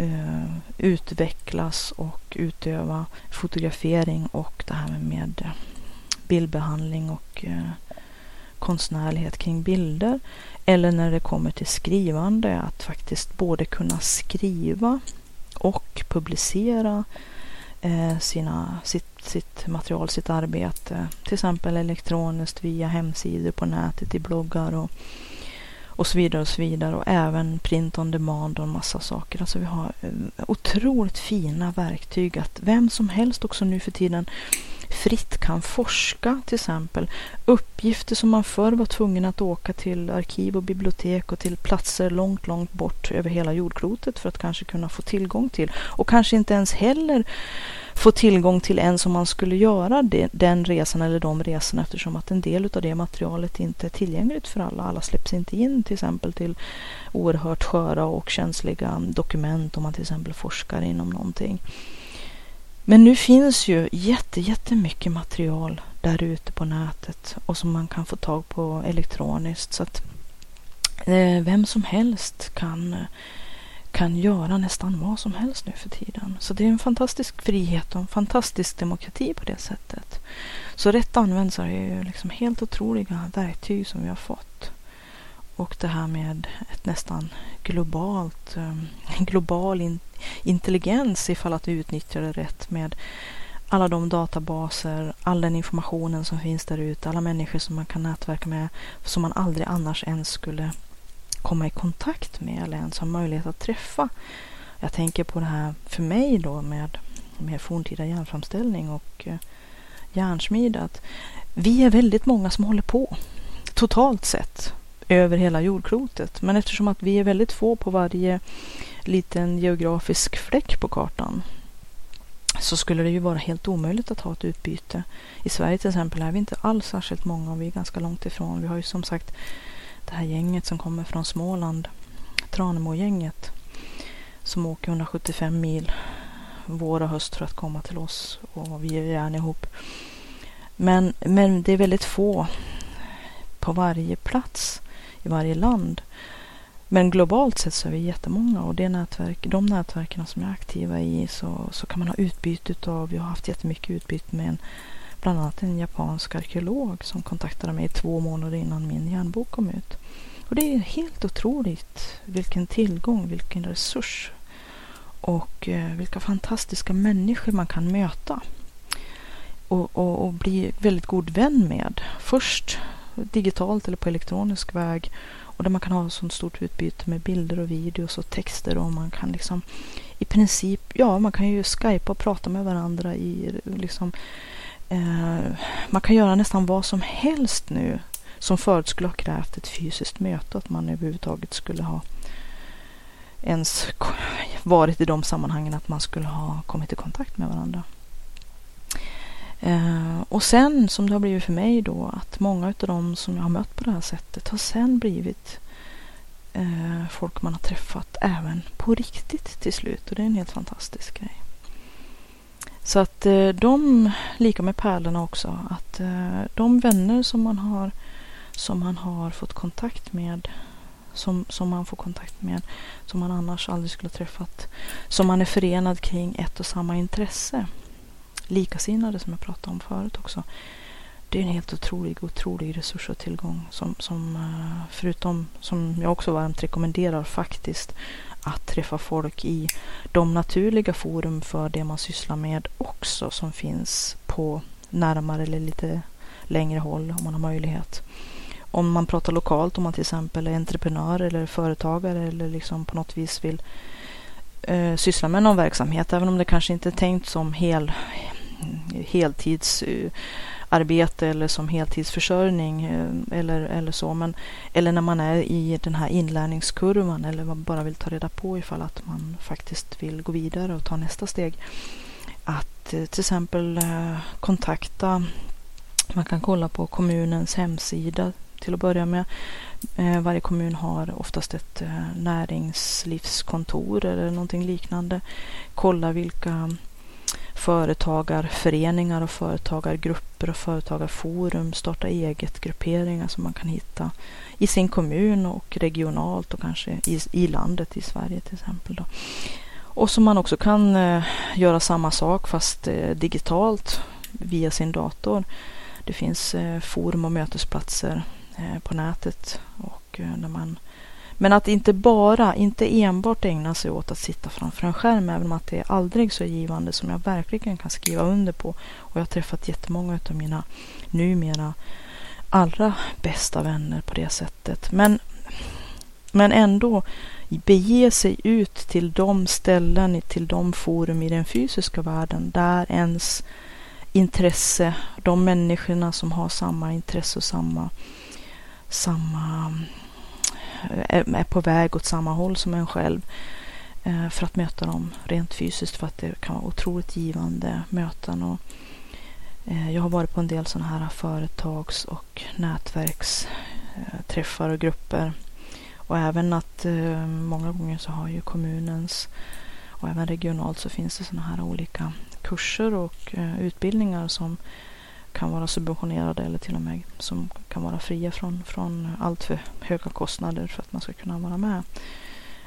eh, utvecklas och utöva fotografering och det här med bildbehandling och eh, konstnärlighet kring bilder. Eller när det kommer till skrivande, att faktiskt både kunna skriva och publicera eh, sina, sitt, sitt material, sitt arbete. Till exempel elektroniskt via hemsidor på nätet, i bloggar och, och så vidare och så vidare. Och även print on demand och en massa saker. Alltså vi har eh, otroligt fina verktyg att vem som helst också nu för tiden fritt kan forska till exempel. Uppgifter som man förr var tvungen att åka till arkiv och bibliotek och till platser långt, långt bort över hela jordklotet för att kanske kunna få tillgång till. Och kanske inte ens heller få tillgång till en som man skulle göra det, den resan eller de resorna eftersom att en del av det materialet inte är tillgängligt för alla. Alla släpps inte in till exempel till oerhört sköra och känsliga dokument om man till exempel forskar inom någonting. Men nu finns ju jätte, jättemycket material där ute på nätet och som man kan få tag på elektroniskt. Så att eh, vem som helst kan, eh, kan göra nästan vad som helst nu för tiden. Så det är en fantastisk frihet och en fantastisk demokrati på det sättet. Så rätt använd så är det ju liksom helt otroliga verktyg som vi har fått. Och det här med ett nästan globalt, eh, global in, intelligens ifall att vi utnyttjar det rätt med alla de databaser, all den informationen som finns där ute, alla människor som man kan nätverka med som man aldrig annars ens skulle komma i kontakt med eller ens ha möjlighet att träffa. Jag tänker på det här för mig då med, med forntida järnframställning och eh, järnsmid. Att vi är väldigt många som håller på totalt sett över hela jordklotet. Men eftersom att vi är väldigt få på varje liten geografisk fläck på kartan så skulle det ju vara helt omöjligt att ha ett utbyte. I Sverige till exempel är vi inte alls särskilt många och vi är ganska långt ifrån. Vi har ju som sagt det här gänget som kommer från Småland, Tranemo-gänget, som åker 175 mil vår och höst för att komma till oss och vi är gärna ihop. Men, men det är väldigt få på varje plats i varje land. Men globalt sett så är vi jättemånga och det nätverk, de nätverken som jag är aktiva i så, så kan man ha utbyte av. Jag har haft jättemycket utbyte med en, bland annat en japansk arkeolog som kontaktade mig två månader innan min järnbok kom ut. Och det är helt otroligt vilken tillgång, vilken resurs och eh, vilka fantastiska människor man kan möta och, och, och, bli väldigt god vän med. Först digitalt eller på elektronisk väg och där man kan ha sånt stort utbyte med bilder och videos och texter och man kan liksom i princip, ja man kan ju skypa och prata med varandra i liksom eh, man kan göra nästan vad som helst nu som förut skulle ha krävt ett fysiskt möte, att man överhuvudtaget skulle ha ens varit i de sammanhangen att man skulle ha kommit i kontakt med varandra. Eh, och sen som det har blivit för mig då att många av de som jag har mött på det här sättet har sen blivit eh, folk man har träffat även på riktigt till slut och det är en helt fantastisk grej. Så att eh, de, lika med pärlorna också, att eh, de vänner som man har som man har fått kontakt med som, som man får kontakt med som man annars aldrig skulle ha träffat. Som man är förenad kring ett och samma intresse likasinnade som jag pratade om förut också. Det är en helt otrolig, otrolig resurs och tillgång som, som eh, förutom som jag också varmt rekommenderar faktiskt att träffa folk i de naturliga forum för det man sysslar med också som finns på närmare eller lite längre håll om man har möjlighet. Om man pratar lokalt, om man till exempel är entreprenör eller företagare eller liksom på något vis vill eh, syssla med någon verksamhet, även om det kanske inte är tänkt som hel, eh, arbete eller som heltidsförsörjning eh, eller, eller så. Men, eller när man är i den här inlärningskurvan eller man bara vill ta reda på ifall att man faktiskt vill gå vidare och ta nästa steg. Att eh, till exempel eh, kontakta, man kan kolla på kommunens hemsida till att börja med. Varje kommun har oftast ett näringslivskontor eller någonting liknande. Kolla vilka företagarföreningar och företagargrupper och företagarforum, starta eget-grupperingar som man kan hitta i sin kommun och regionalt och kanske i, i landet i Sverige till exempel. Då. Och som man också kan eh, göra samma sak fast eh, digitalt via sin dator. Det finns eh, forum och mötesplatser eh, på nätet och eh, där man men att inte bara, inte enbart ägna sig åt att sitta framför en skärm, även om att det är aldrig så givande som jag verkligen kan skriva under på. Och jag har träffat jättemånga av mina numera allra bästa vänner på det sättet. Men, men ändå bege sig ut till de ställen, till de forum i den fysiska världen där ens intresse, de människorna som har samma intresse och samma, samma är på väg åt samma håll som en själv eh, för att möta dem rent fysiskt för att det kan vara otroligt givande möten. Och eh, jag har varit på en del sådana här företags och nätverksträffar eh, och grupper. Och även att många gånger så har ju kommunens och även regionalt så finns det sådana här olika kurser och utbildningar som kan vara subventionerade eller till och med som kan vara fria från, från allt för höga kostnader för att man ska kunna vara med.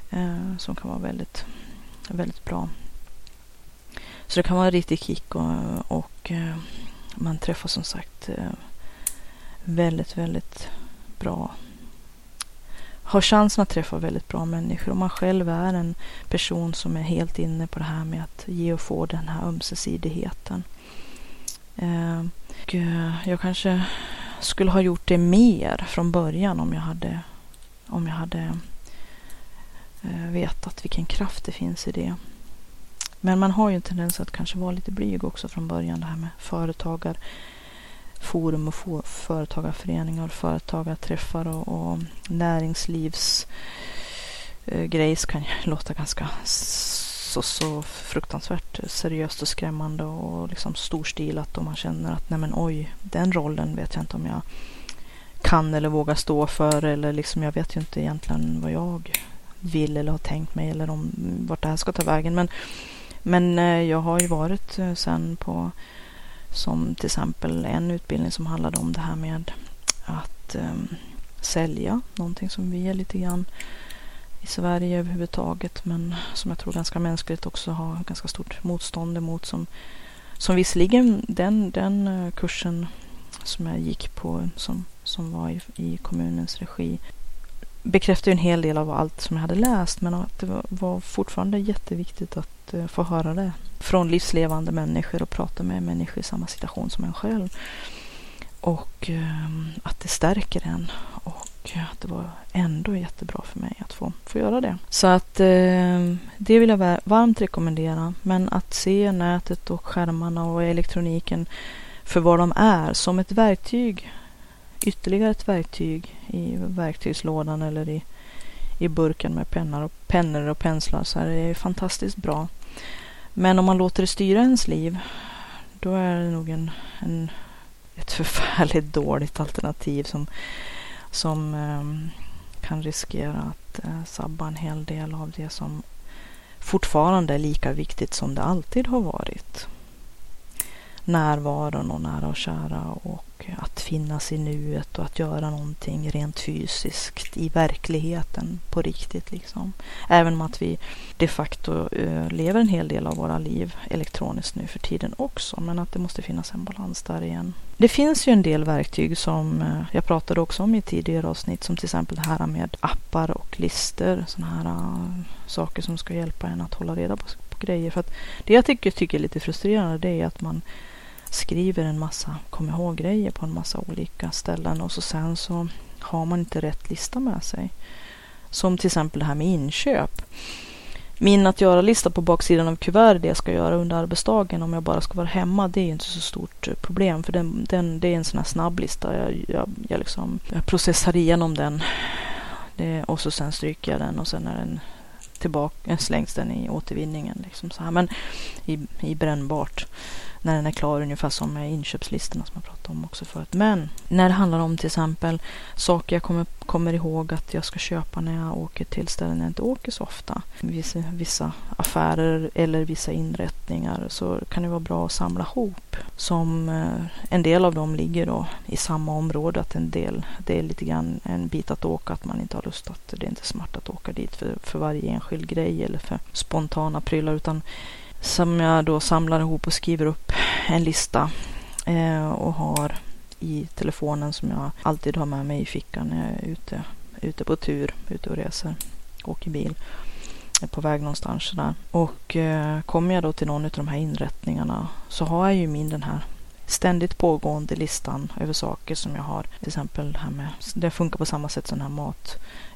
Eh, som kan vara väldigt, väldigt bra. Så det kan vara en riktig kick och, och eh, man träffar som sagt eh, väldigt, väldigt bra har chansen att träffa väldigt bra människor. Om man själv är en person som är helt inne på det här med att ge och få den här ömsesidigheten. Eh, eh, jag kanske skulle ha gjort det mer från början om jag hade, om jag hade eh, vetat vilken kraft det finns i det. Men man har ju en tendens att kanske vara lite blyg också från början. Det här med företagarforum och företagarföreningar och företagarträffar och, och näringslivsgrejs eh, kan ju låta ganska så, så fruktansvärt seriöst och skrämmande och liksom storstilat och man känner att nej men oj, den rollen vet jag inte om jag kan eller vågar stå för eller liksom jag vet ju inte egentligen vad jag vill eller har tänkt mig eller om vart det här ska ta vägen. Men, men eh, jag har ju varit eh, sen på som till exempel en utbildning som handlade om det här med att um, sälja någonting som vi är lite grann i Sverige överhuvudtaget men som jag tror ganska mänskligt också har ganska stort motstånd emot som, som visserligen den, den eh, kursen som jag gick på som, som var i, i kommunens regi bekräftar en hel del av allt som jag hade läst men att det var, fortfarande jätteviktigt att eh, få höra det från livslevande människor och prata med människor i samma situation som en själv. Och ehm, att det stärker en och att det var ändå jättebra för mig att få, få göra det. Så att eh, det vill jag varmt rekommendera. Men att se nätet och skärmarna och elektroniken för vad de är som ett verktyg ytterligare ett verktyg i verktygslådan eller i, i burken med pennor och, pennor och penslar så är det fantastiskt bra. Men om man låter det styra ens liv då är det nog en, en ett förfärligt dåligt alternativ som, som ehm, kan riskera att eh, sabba en hel del av det som fortfarande är lika viktigt som det alltid har varit närvaron och nära och kära och att finnas i nuet och att göra någonting rent fysiskt i verkligheten på riktigt. Liksom. Även om att vi de facto eh, lever en hel del av våra liv elektroniskt nu för tiden också. Men att det måste finnas en balans där igen. Det finns ju en del verktyg som eh, jag pratade också om i tidigare avsnitt. Som till exempel det här med appar och listor. Sådana här eh, saker som ska hjälpa en att hålla reda på, på grejer. För att det jag tycker, tycker är lite frustrerande det är att man skriver en massa kom ihåg-grejer på en massa olika ställen och så sen så har man inte rätt lista med sig. Som till exempel det här med inköp. Min att göra-lista på baksidan av kuvert, det jag ska göra under arbetsdagen om jag bara ska vara hemma, det är inte så stort eh, problem för den, den, det är en sån här snabblista. Jag, jag, jag, liksom, jag processar igenom den det, och så sen stryker jag den och sen är den tillbaka, slängs den i återvinningen. Liksom så här. Men i, i brännbart när den är klar, ungefär som med inköpslistorna som jag pratade om också förut. Men när det handlar om till exempel saker jag kommer, kommer ihåg att jag ska köpa när jag åker till ställen jag inte åker så ofta, vissa, vissa affärer eller vissa inrättningar, så kan det vara bra att samla ihop. Som eh, en del av dem ligger då i samma område, att en del, det är lite grann en bit att åka, att man inte har lust att, det är inte smart att åka dit för, för varje enskild grej eller för spontana prylar, utan som jag då samlar ihop och skriver upp en lista eh, och har i telefonen som jag alltid har med mig i fickan när jag är ute, ute på tur, ute och reser, åker bil, är på väg någonstans sådär. Och eh, kommer jag då till någon av de här inrättningarna så har jag ju min den här ständigt pågående listan över saker som jag har. Till exempel det här med, det funkar på samma sätt som den här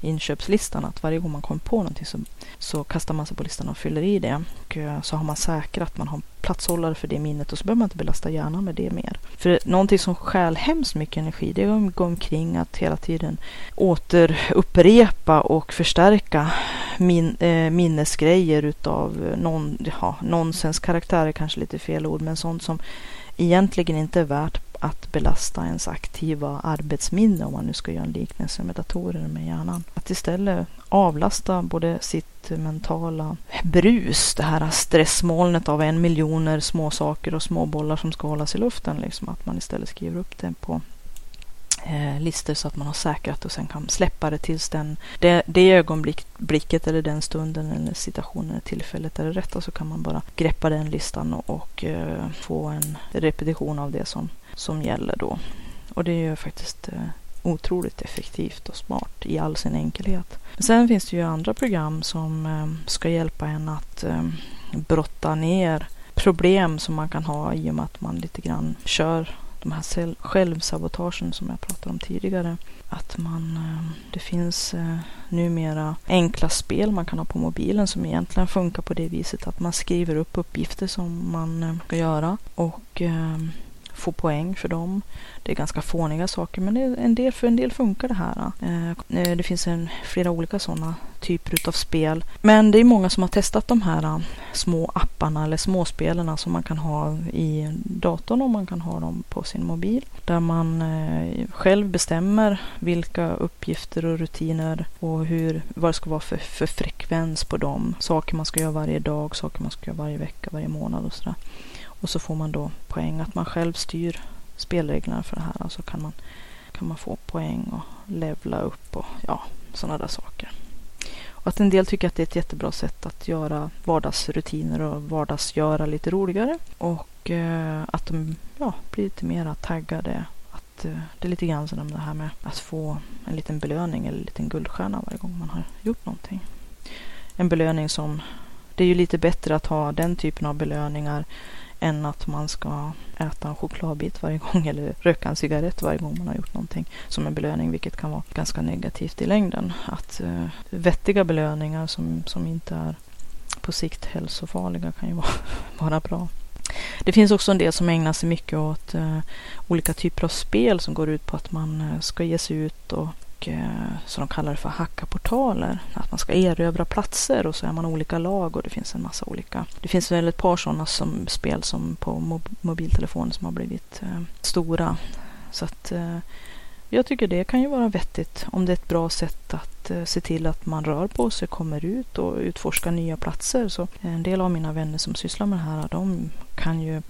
matinköpslistan. Att varje gång man kommer på någonting så, så kastar man sig på listan och fyller i det. Och eh, så har man säkrat, man har en platshållare för det minnet och så behöver man inte belasta hjärnan med det mer. För någonting som stjäl hemskt mycket energi det är att gå omkring att hela tiden återupprepa och förstärka min, eh, minnesgrejer utav eh, non, ja, nonsenskaraktär kanske lite fel ord, men sånt som egentligen inte värt att belasta ens aktiva arbetsminne om man nu ska göra en liknelse med datorer med hjärnan. Att istället avlasta både sitt mentala brus, det här stressmolnet av en miljoner småsaker och småbollar som ska hållas i luften. Liksom, att man istället skriver upp det på eh, listor så att man har säkrat och sen kan släppa det tills den, det, det ögonblicket eller den stunden eller situationen eller tillfället är det rätta så kan man bara greppa den listan och, och eh, få en repetition av det som, som gäller då. Och det är ju faktiskt eh, otroligt effektivt och smart i all sin enkelhet. Sen finns det ju andra program som eh, ska hjälpa en att eh, brotta ner problem som man kan ha i och med att man lite grann kör de här självsabotagen som jag pratade om tidigare. Att man, eh, det finns eh, numera enkla spel man kan ha på mobilen som egentligen funkar på det viset att man skriver upp uppgifter som man eh, ska göra och få poäng för dem. Det är ganska fåniga saker men en del, för en del funkar det här. Eh, eh, det finns en, flera olika sådana typer av spel. Men det är många som har testat de här eh, små apparna eller småspelarna som man kan ha i datorn och man kan ha dem på sin mobil. Där man själv bestämmer vilka uppgifter och rutiner och hur, vad det ska vara för, för frekvens på dem. Saker man ska göra varje dag, saker man ska göra varje vecka, varje månad och sådär. Och så får man då poäng att man själv styr spelreglerna för det här. Alltså kan man, kan man få poäng och levla upp och ja, sådana där saker. Och att en del tycker att det är ett jättebra sätt att göra vardagsrutiner och vardagsgöra lite roligare. Och eh, att de ja, blir lite mera taggade. Att, eh, det är lite grann som det här med att få en liten belöning eller en liten guldstjärna varje gång man har gjort någonting. En belöning som, det är ju lite bättre att ha den typen av belöningar än att man ska äta en chokladbit varje gång eller röka en cigarett varje gång man har gjort någonting som en belöning, vilket kan vara ganska negativt i längden. Att eh, vettiga belöningar som, som inte är på sikt hälsofarliga kan ju vara, vara bra. Det finns också en del som ägnar sig mycket åt eh, olika typer av spel som går ut på att man eh, ska ge sig ut och och eh, så de kallar det för hackaportaler. Att man ska erövra platser och så är man olika lag och det finns en massa olika. Det finns väl ett par sådana som spel som på mob mobiltelefoner som har blivit eh, stora. Så att eh, jag tycker det kan ju vara vettigt om det är ett bra sätt att eh, se till att man rör på sig, kommer ut och utforskar nya platser. Så en del av mina vänner som sysslar med det här, de kan ju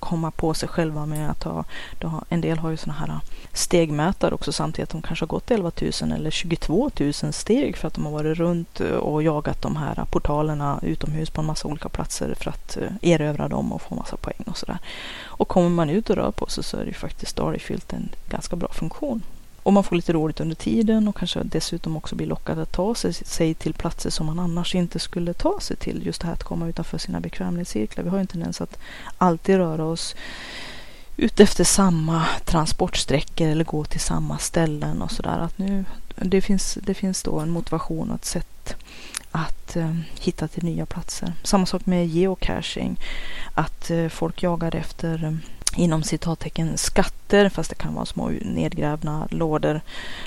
komma på sig själva med att ha, ha en del har ju sådana här äh, stegmätare också samtidigt att de kanske har gått 11 000 eller 22 000 steg för att de har varit runt äh, och jagat de här äh, portalerna utomhus på en massa olika platser för att erövra dem och få massa poäng och sådär. Och kommer man ut och rör på sig så är det ju faktiskt Starryfield en ganska bra funktion. Och man får lite roligt under tiden och kanske dessutom också blir lockad att ta sig, till platser som man annars inte skulle ta sig till. Just det här att komma utanför sina bekvämlighetscirklar. Vi har ju en tendens att alltid röra oss ut efter samma transportsträckor eller gå till samma ställen och sådär. det finns, det finns då en motivation och ett sätt att eh, hitta till nya platser. Samma sak med geocaching. Att eh, folk jagar efter eh, inom citattecken skatter, fast det kan vara små nedgrävna lådor,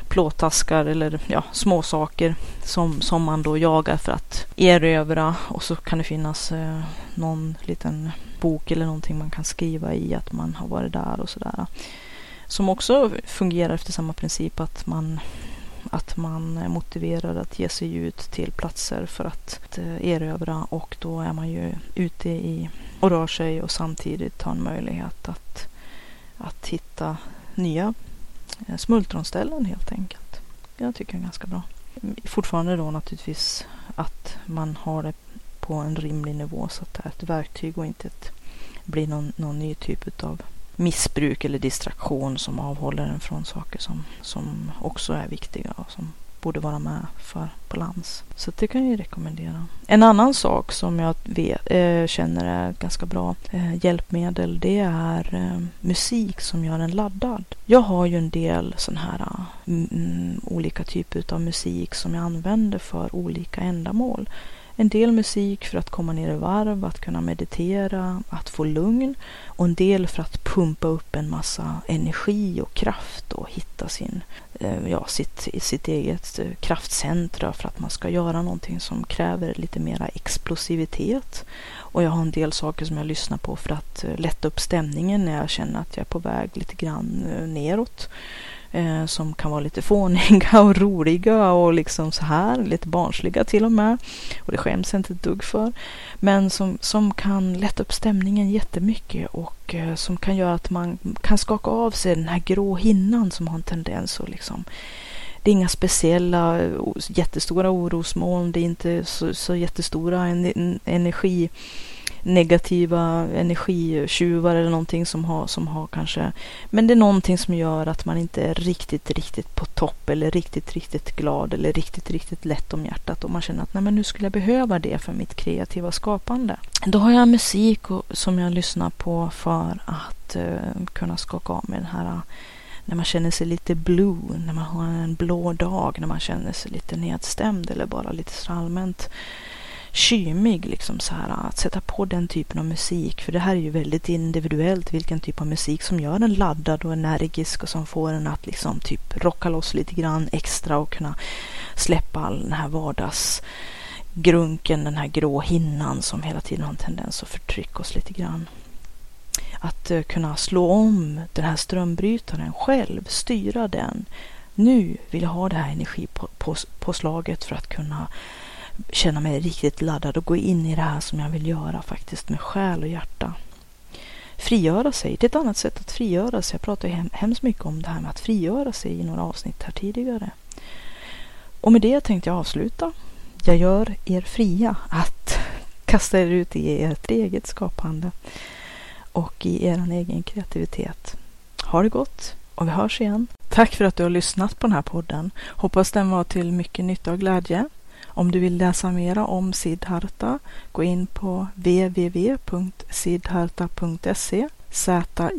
plåtaskar eller ja, små saker som, som man då jagar för att erövra och så kan det finnas eh, någon liten bok eller någonting man kan skriva i att man har varit där och sådär. Som också fungerar efter samma princip att man att man är motiverad att ge sig ut till platser för att eh, erövra och då är man ju ute i och rör sig och samtidigt har en möjlighet att, att hitta nya eh, smultronställen helt enkelt. Jag tycker det är ganska bra. Fortfarande då naturligtvis att man har det på en rimlig nivå så att det är ett verktyg och inte ett, blir någon, någon ny typ av missbruk eller distraktion som avhåller en från saker som, som också är viktiga och som borde vara med för balans. Så det kan jag ju rekommendera. En annan sak som jag vet, äh, känner är ganska bra äh, hjälpmedel det är äh, musik som gör en laddad. Jag har ju en del sån här mm, olika typer av musik som jag använder för olika ändamål. En del musik för att komma ner i varv, att kunna meditera, att få lugn och en del för att pumpa upp en massa energi och kraft och hitta sin, eh, ja, sitt, sitt eget eh, kraftcentra för att man ska göra någonting som kräver lite mera explosivitet. Och jag har en del saker som jag lyssnar på för att eh, lätta upp stämningen när jag känner att jag är på väg lite grann neråt eh, som kan vara lite fåniga och roliga och liksom så här, lite barnsliga till och med. Och det skäms jag inte ett dugg för. Men som, som kan lätta upp stämningen jättemycket och eh, som kan göra att man kan skaka av sig den här grå hinnan som har en tendens att liksom det är inga speciella jättestora orosmoln, det är inte så, så jättestora en, energi negativa energitjuvar eller någonting som har, som har kanske, men det är någonting som gör att man inte är riktigt, riktigt på topp eller riktigt, riktigt glad eller riktigt, riktigt lätt om hjärtat och man känner att nej men nu skulle jag behöva det för mitt kreativa skapande. Då har jag musik och, som jag lyssnar på för att uh, kunna skaka av mig den här när man känner sig lite blue, när man har en blå dag, när man känner sig lite nedstämd eller bara lite så allmänt kymig. Liksom så här, att sätta på den typen av musik. För det här är ju väldigt individuellt vilken typ av musik som gör en laddad och energisk och som får en att liksom typ rocka loss lite grann extra och kunna släppa all den här vardagsgrunken, den här grå hinnan som hela tiden har en tendens att förtrycka oss lite grann att eh, kunna slå om den här strömbrytaren själv, styra den. Nu vill jag ha det här energipåslaget för att kunna känna mig riktigt laddad och gå in i det här som jag vill göra faktiskt med själ och hjärta. Frigöra sig, det är ett annat sätt att frigöra sig. Jag pratade hem, hemskt mycket om det här med att frigöra sig i några avsnitt här tidigare. Och med det tänkte jag avsluta. Jag gör er fria att kasta er ut i ert eget skapande och i er egen kreativitet. Ha det gott och vi hörs igen. Tack för att du har lyssnat på den här podden. Hoppas den var till mycket nytta och glädje. Om du vill läsa mera om Siddharta, gå in på www.siddharta.se Z-I-D-D-H-A-R-T-A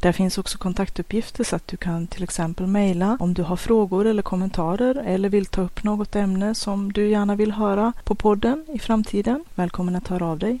Där finns också kontaktuppgifter så att du kan till exempel mejla om du har frågor eller kommentarer eller vill ta upp något ämne som du gärna vill höra på podden i framtiden. Välkommen att höra av dig.